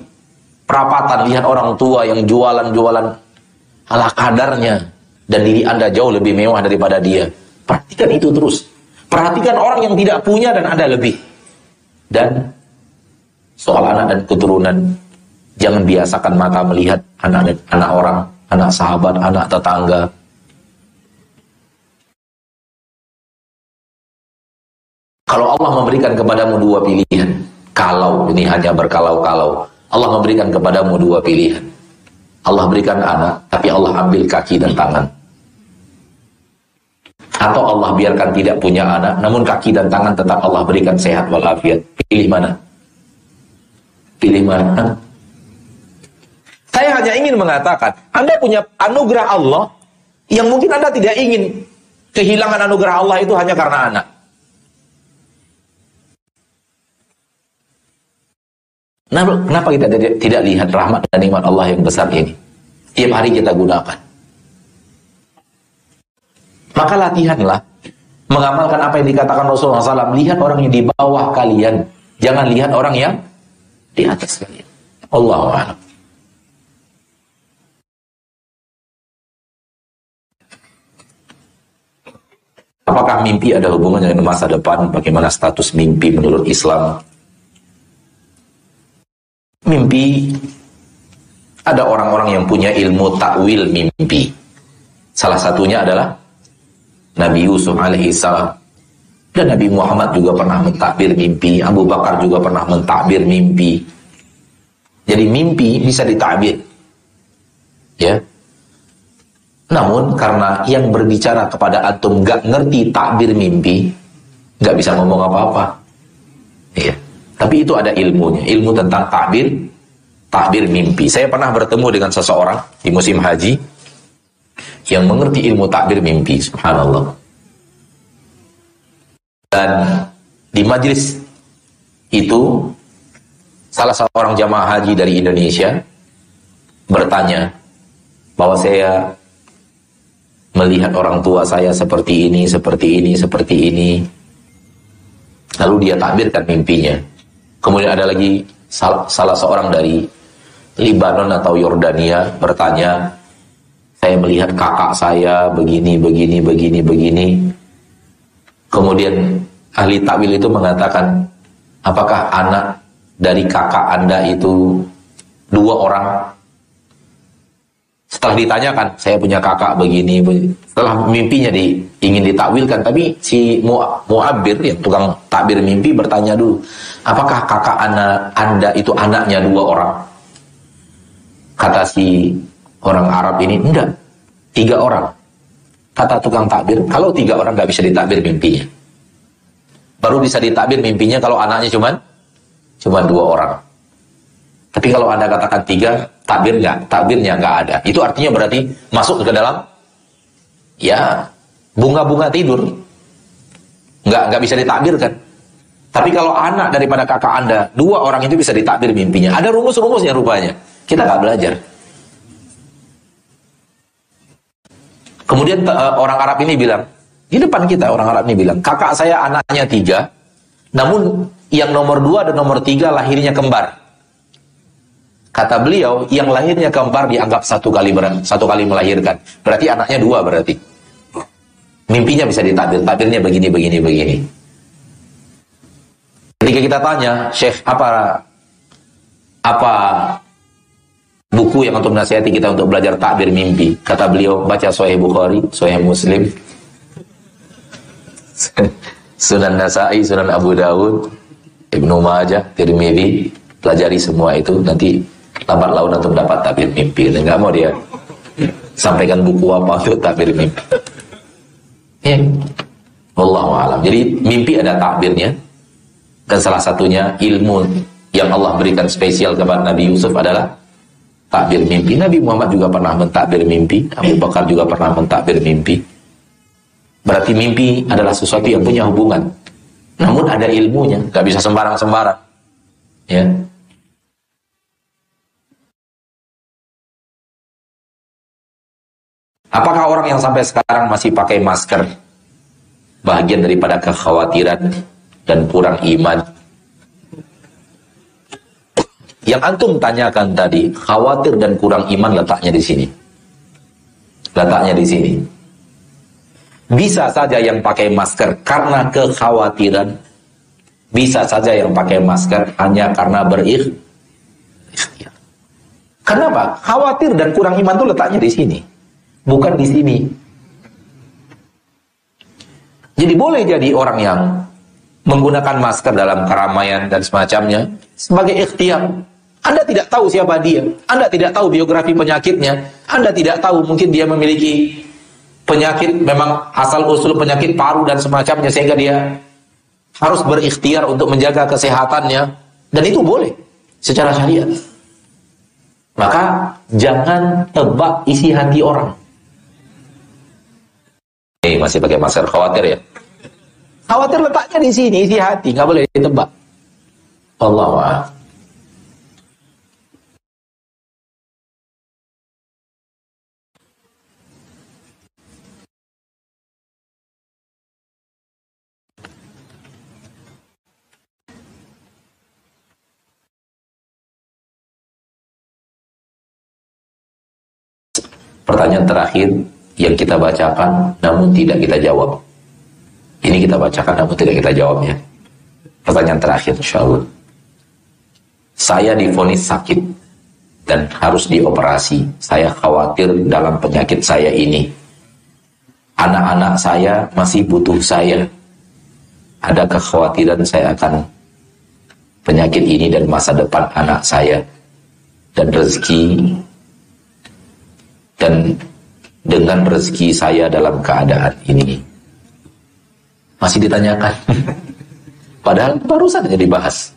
[SPEAKER 1] perapatan, lihat orang tua yang jualan-jualan ala kadarnya dan diri Anda jauh lebih mewah daripada dia. Perhatikan itu terus. Perhatikan orang yang tidak punya dan ada lebih. Dan soal anak dan keturunan, jangan biasakan mata melihat anak anak orang, anak sahabat, anak tetangga. Kalau Allah memberikan kepadamu dua pilihan, kalau ini hanya berkalau-kalau, Allah memberikan kepadamu dua pilihan. Allah berikan anak, tapi Allah ambil kaki dan tangan. Atau Allah biarkan tidak punya anak, namun kaki dan tangan tetap Allah berikan sehat walafiat. Pilih mana? Pilih mana? Saya hanya ingin mengatakan, Anda punya anugerah Allah yang mungkin Anda tidak ingin kehilangan anugerah Allah itu hanya karena anak. Kenapa kita tidak lihat rahmat dan nikmat Allah yang besar ini? Tiap hari kita gunakan. Maka latihanlah mengamalkan apa yang dikatakan Rasulullah SAW. Lihat orang yang di bawah kalian. Jangan lihat orang yang di atas kalian. Allah Apakah mimpi ada hubungannya dengan masa depan? Bagaimana status mimpi menurut Islam? Mimpi ada orang-orang yang punya ilmu takwil mimpi. Salah satunya adalah Nabi Yusuf alaihi salam. Dan Nabi Muhammad juga pernah mentakbir mimpi, Abu Bakar juga pernah mentakbir mimpi. Jadi mimpi bisa ditakbir. Ya. Namun karena yang berbicara kepada antum gak ngerti takbir mimpi, gak bisa ngomong apa-apa. Ya. Tapi itu ada ilmunya, ilmu tentang takbir, takbir mimpi. Saya pernah bertemu dengan seseorang di musim haji yang mengerti ilmu takbir mimpi, subhanallah. Dan di majlis itu salah seorang jamaah haji dari Indonesia bertanya bahwa saya melihat orang tua saya seperti ini, seperti ini, seperti ini. Lalu dia takbirkan mimpinya. Kemudian ada lagi salah seorang dari Libanon atau Yordania bertanya, saya melihat kakak saya begini, begini, begini, begini. Kemudian ahli takwil itu mengatakan, apakah anak dari kakak anda itu dua orang? Setelah ditanyakan, saya punya kakak begini, setelah mimpinya di, ingin ditakwilkan, tapi si mu, muabir, yang tukang takbir mimpi bertanya dulu, apakah kakak anda, anda itu anaknya dua orang? Kata si orang Arab ini, enggak, tiga orang. Kata tukang takbir, kalau tiga orang nggak bisa ditakbir mimpinya. Baru bisa ditakbir mimpinya kalau anaknya cuman cuma dua orang. Tapi kalau anda katakan tiga, takbir nggak, takbirnya nggak ada. Itu artinya berarti masuk ke dalam ya bunga-bunga tidur. Nggak nggak bisa ditakbirkan. Tapi kalau anak daripada kakak anda, dua orang itu bisa ditakbir mimpinya. Ada rumus-rumusnya rupanya. Kita nggak belajar. Kemudian uh, orang Arab ini bilang, di depan kita orang Arab ini bilang, kakak saya anaknya tiga, namun yang nomor dua dan nomor tiga lahirnya kembar. Kata beliau, yang lahirnya kembar dianggap satu kali satu kali melahirkan. Berarti anaknya dua berarti. Mimpinya bisa ditabir, tabirnya begini, begini, begini. Ketika kita tanya, Syekh, apa apa buku yang untuk menasihati kita untuk belajar takbir mimpi. Kata beliau, baca Sahih Bukhari, Sahih Muslim, Sunan Nasai, Sunan Abu Dawud, Ibnu Majah, Tirmidzi, pelajari semua itu nanti lambat laun untuk dapat takbir mimpi. Dan nggak mau dia sampaikan buku apa untuk takbir mimpi. Ya. Allah alam. Jadi mimpi ada takbirnya dan salah satunya ilmu yang Allah berikan spesial kepada Nabi Yusuf adalah takbir mimpi. Nabi Muhammad juga pernah mentakbir mimpi. Abu Bakar juga pernah mentakbir mimpi. Berarti mimpi adalah sesuatu yang punya hubungan. Namun ada ilmunya, gak bisa sembarang-sembarang. Ya. Apakah orang yang sampai sekarang masih pakai masker bagian daripada kekhawatiran dan kurang iman yang antum tanyakan tadi, khawatir dan kurang iman letaknya di sini. Letaknya di sini. Bisa saja yang pakai masker karena kekhawatiran. Bisa saja yang pakai masker hanya karena berikhtiar. Kenapa? Khawatir dan kurang iman itu letaknya di sini. Bukan di sini. Jadi boleh jadi orang yang menggunakan masker dalam keramaian dan semacamnya sebagai ikhtiar anda tidak tahu siapa dia. Anda tidak tahu biografi penyakitnya. Anda tidak tahu mungkin dia memiliki penyakit memang asal usul penyakit paru dan semacamnya sehingga dia harus berikhtiar untuk menjaga kesehatannya dan itu boleh secara syariat. Maka jangan tebak isi hati orang. Eh masih pakai masker khawatir ya? Khawatir letaknya di sini isi hati, nggak boleh ditebak. Allah Pertanyaan terakhir yang kita bacakan namun tidak kita jawab. Ini kita bacakan namun tidak kita jawab ya. Pertanyaan terakhir insya Allah. Saya difonis sakit dan harus dioperasi. Saya khawatir dalam penyakit saya ini. Anak-anak saya masih butuh saya. Ada kekhawatiran saya akan penyakit ini dan masa depan anak saya. Dan rezeki dan dengan rezeki saya dalam keadaan ini. Masih ditanyakan. Padahal baru saja dibahas.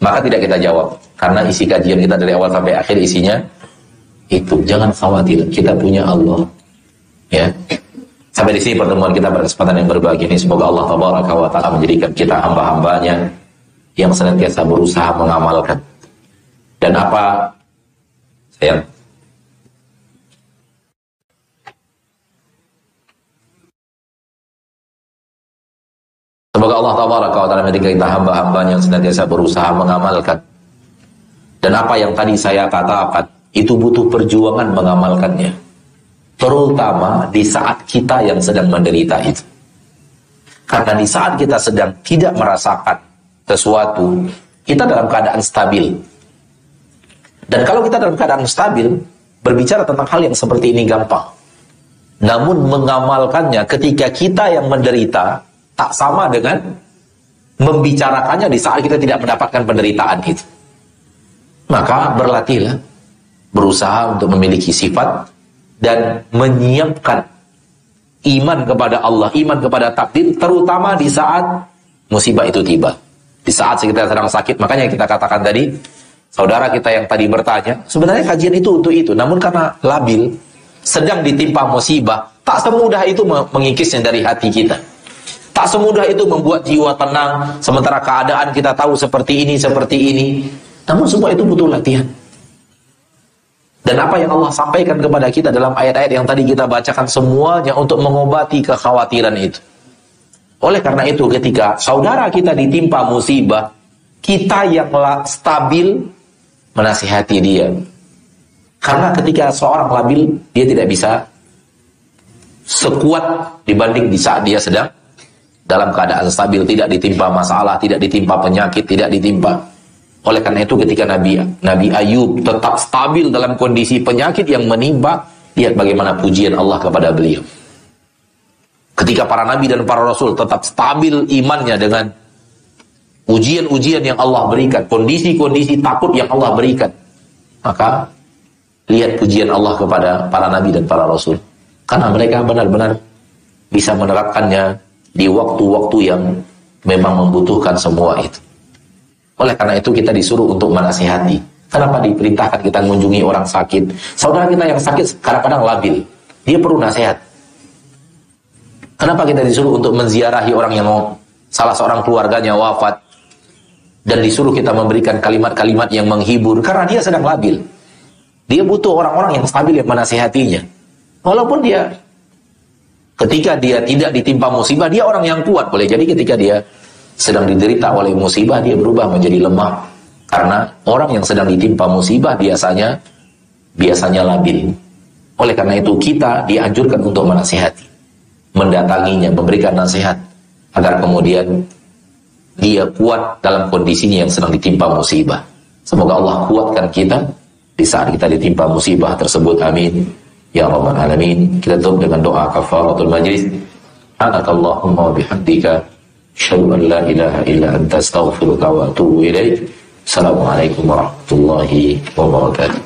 [SPEAKER 1] Maka tidak kita jawab. Karena isi kajian kita dari awal sampai akhir isinya itu. Jangan khawatir kita punya Allah. Ya. Sampai di sini pertemuan kita pada kesempatan yang berbahagia ini. Semoga Allah tabaraka wa taala menjadikan kita hamba-hambanya yang senantiasa berusaha mengamalkan. Dan apa? Yang Semoga Allah tabaraka wa taala menjadikan kita hamba-hamba yang senantiasa berusaha mengamalkan. Dan apa yang tadi saya katakan, itu butuh perjuangan mengamalkannya. terutama di saat kita yang sedang menderita itu. Karena di saat kita sedang tidak merasakan sesuatu, kita dalam keadaan stabil. Dan kalau kita dalam keadaan stabil, berbicara tentang hal yang seperti ini gampang. Namun mengamalkannya ketika kita yang menderita tak sama dengan membicarakannya di saat kita tidak mendapatkan penderitaan itu. Maka berlatihlah berusaha untuk memiliki sifat dan menyiapkan iman kepada Allah, iman kepada takdir, terutama di saat musibah itu tiba. Di saat kita sedang sakit, makanya kita katakan tadi, saudara kita yang tadi bertanya, sebenarnya kajian itu untuk itu, namun karena labil, sedang ditimpa musibah, tak semudah itu mengikisnya dari hati kita. Tak semudah itu membuat jiwa tenang, sementara keadaan kita tahu seperti ini, seperti ini. Namun semua itu butuh latihan. Dan apa yang Allah sampaikan kepada kita dalam ayat-ayat yang tadi kita bacakan semuanya untuk mengobati kekhawatiran itu. Oleh karena itu ketika saudara kita ditimpa musibah, kita yang stabil menasihati dia. Karena ketika seorang labil, dia tidak bisa sekuat dibanding di saat dia sedang dalam keadaan stabil, tidak ditimpa masalah, tidak ditimpa penyakit, tidak ditimpa oleh karena itu ketika Nabi Nabi Ayub tetap stabil dalam kondisi penyakit yang menimpa, lihat bagaimana pujian Allah kepada beliau. Ketika para nabi dan para rasul tetap stabil imannya dengan ujian-ujian yang Allah berikan, kondisi-kondisi takut yang Allah berikan, maka lihat pujian Allah kepada para nabi dan para rasul. Karena mereka benar-benar bisa menerapkannya di waktu-waktu yang memang membutuhkan semua itu. Oleh karena itu kita disuruh untuk menasihati. Kenapa diperintahkan kita mengunjungi orang sakit? Saudara kita yang sakit kadang-kadang labil. Dia perlu nasihat. Kenapa kita disuruh untuk menziarahi orang yang mau salah seorang keluarganya wafat dan disuruh kita memberikan kalimat-kalimat yang menghibur karena dia sedang labil. Dia butuh orang-orang yang stabil yang menasihatinya. Walaupun dia ketika dia tidak ditimpa musibah, dia orang yang kuat. Boleh jadi ketika dia sedang diderita oleh musibah dia berubah menjadi lemah karena orang yang sedang ditimpa musibah biasanya biasanya labil. Oleh karena itu kita dianjurkan untuk menasihati, mendatanginya, memberikan nasihat agar kemudian dia kuat dalam kondisinya yang sedang ditimpa musibah. Semoga Allah kuatkan kita di saat kita ditimpa musibah tersebut. Amin ya rabbal alamin. Kita tutup dengan doa kafaratul majlis. Anakallahumma bihamdika syadu an la ilaha illa anta astaghfiruka wa atubu ilaik. Assalamualaikum warahmatullahi wabarakatuh.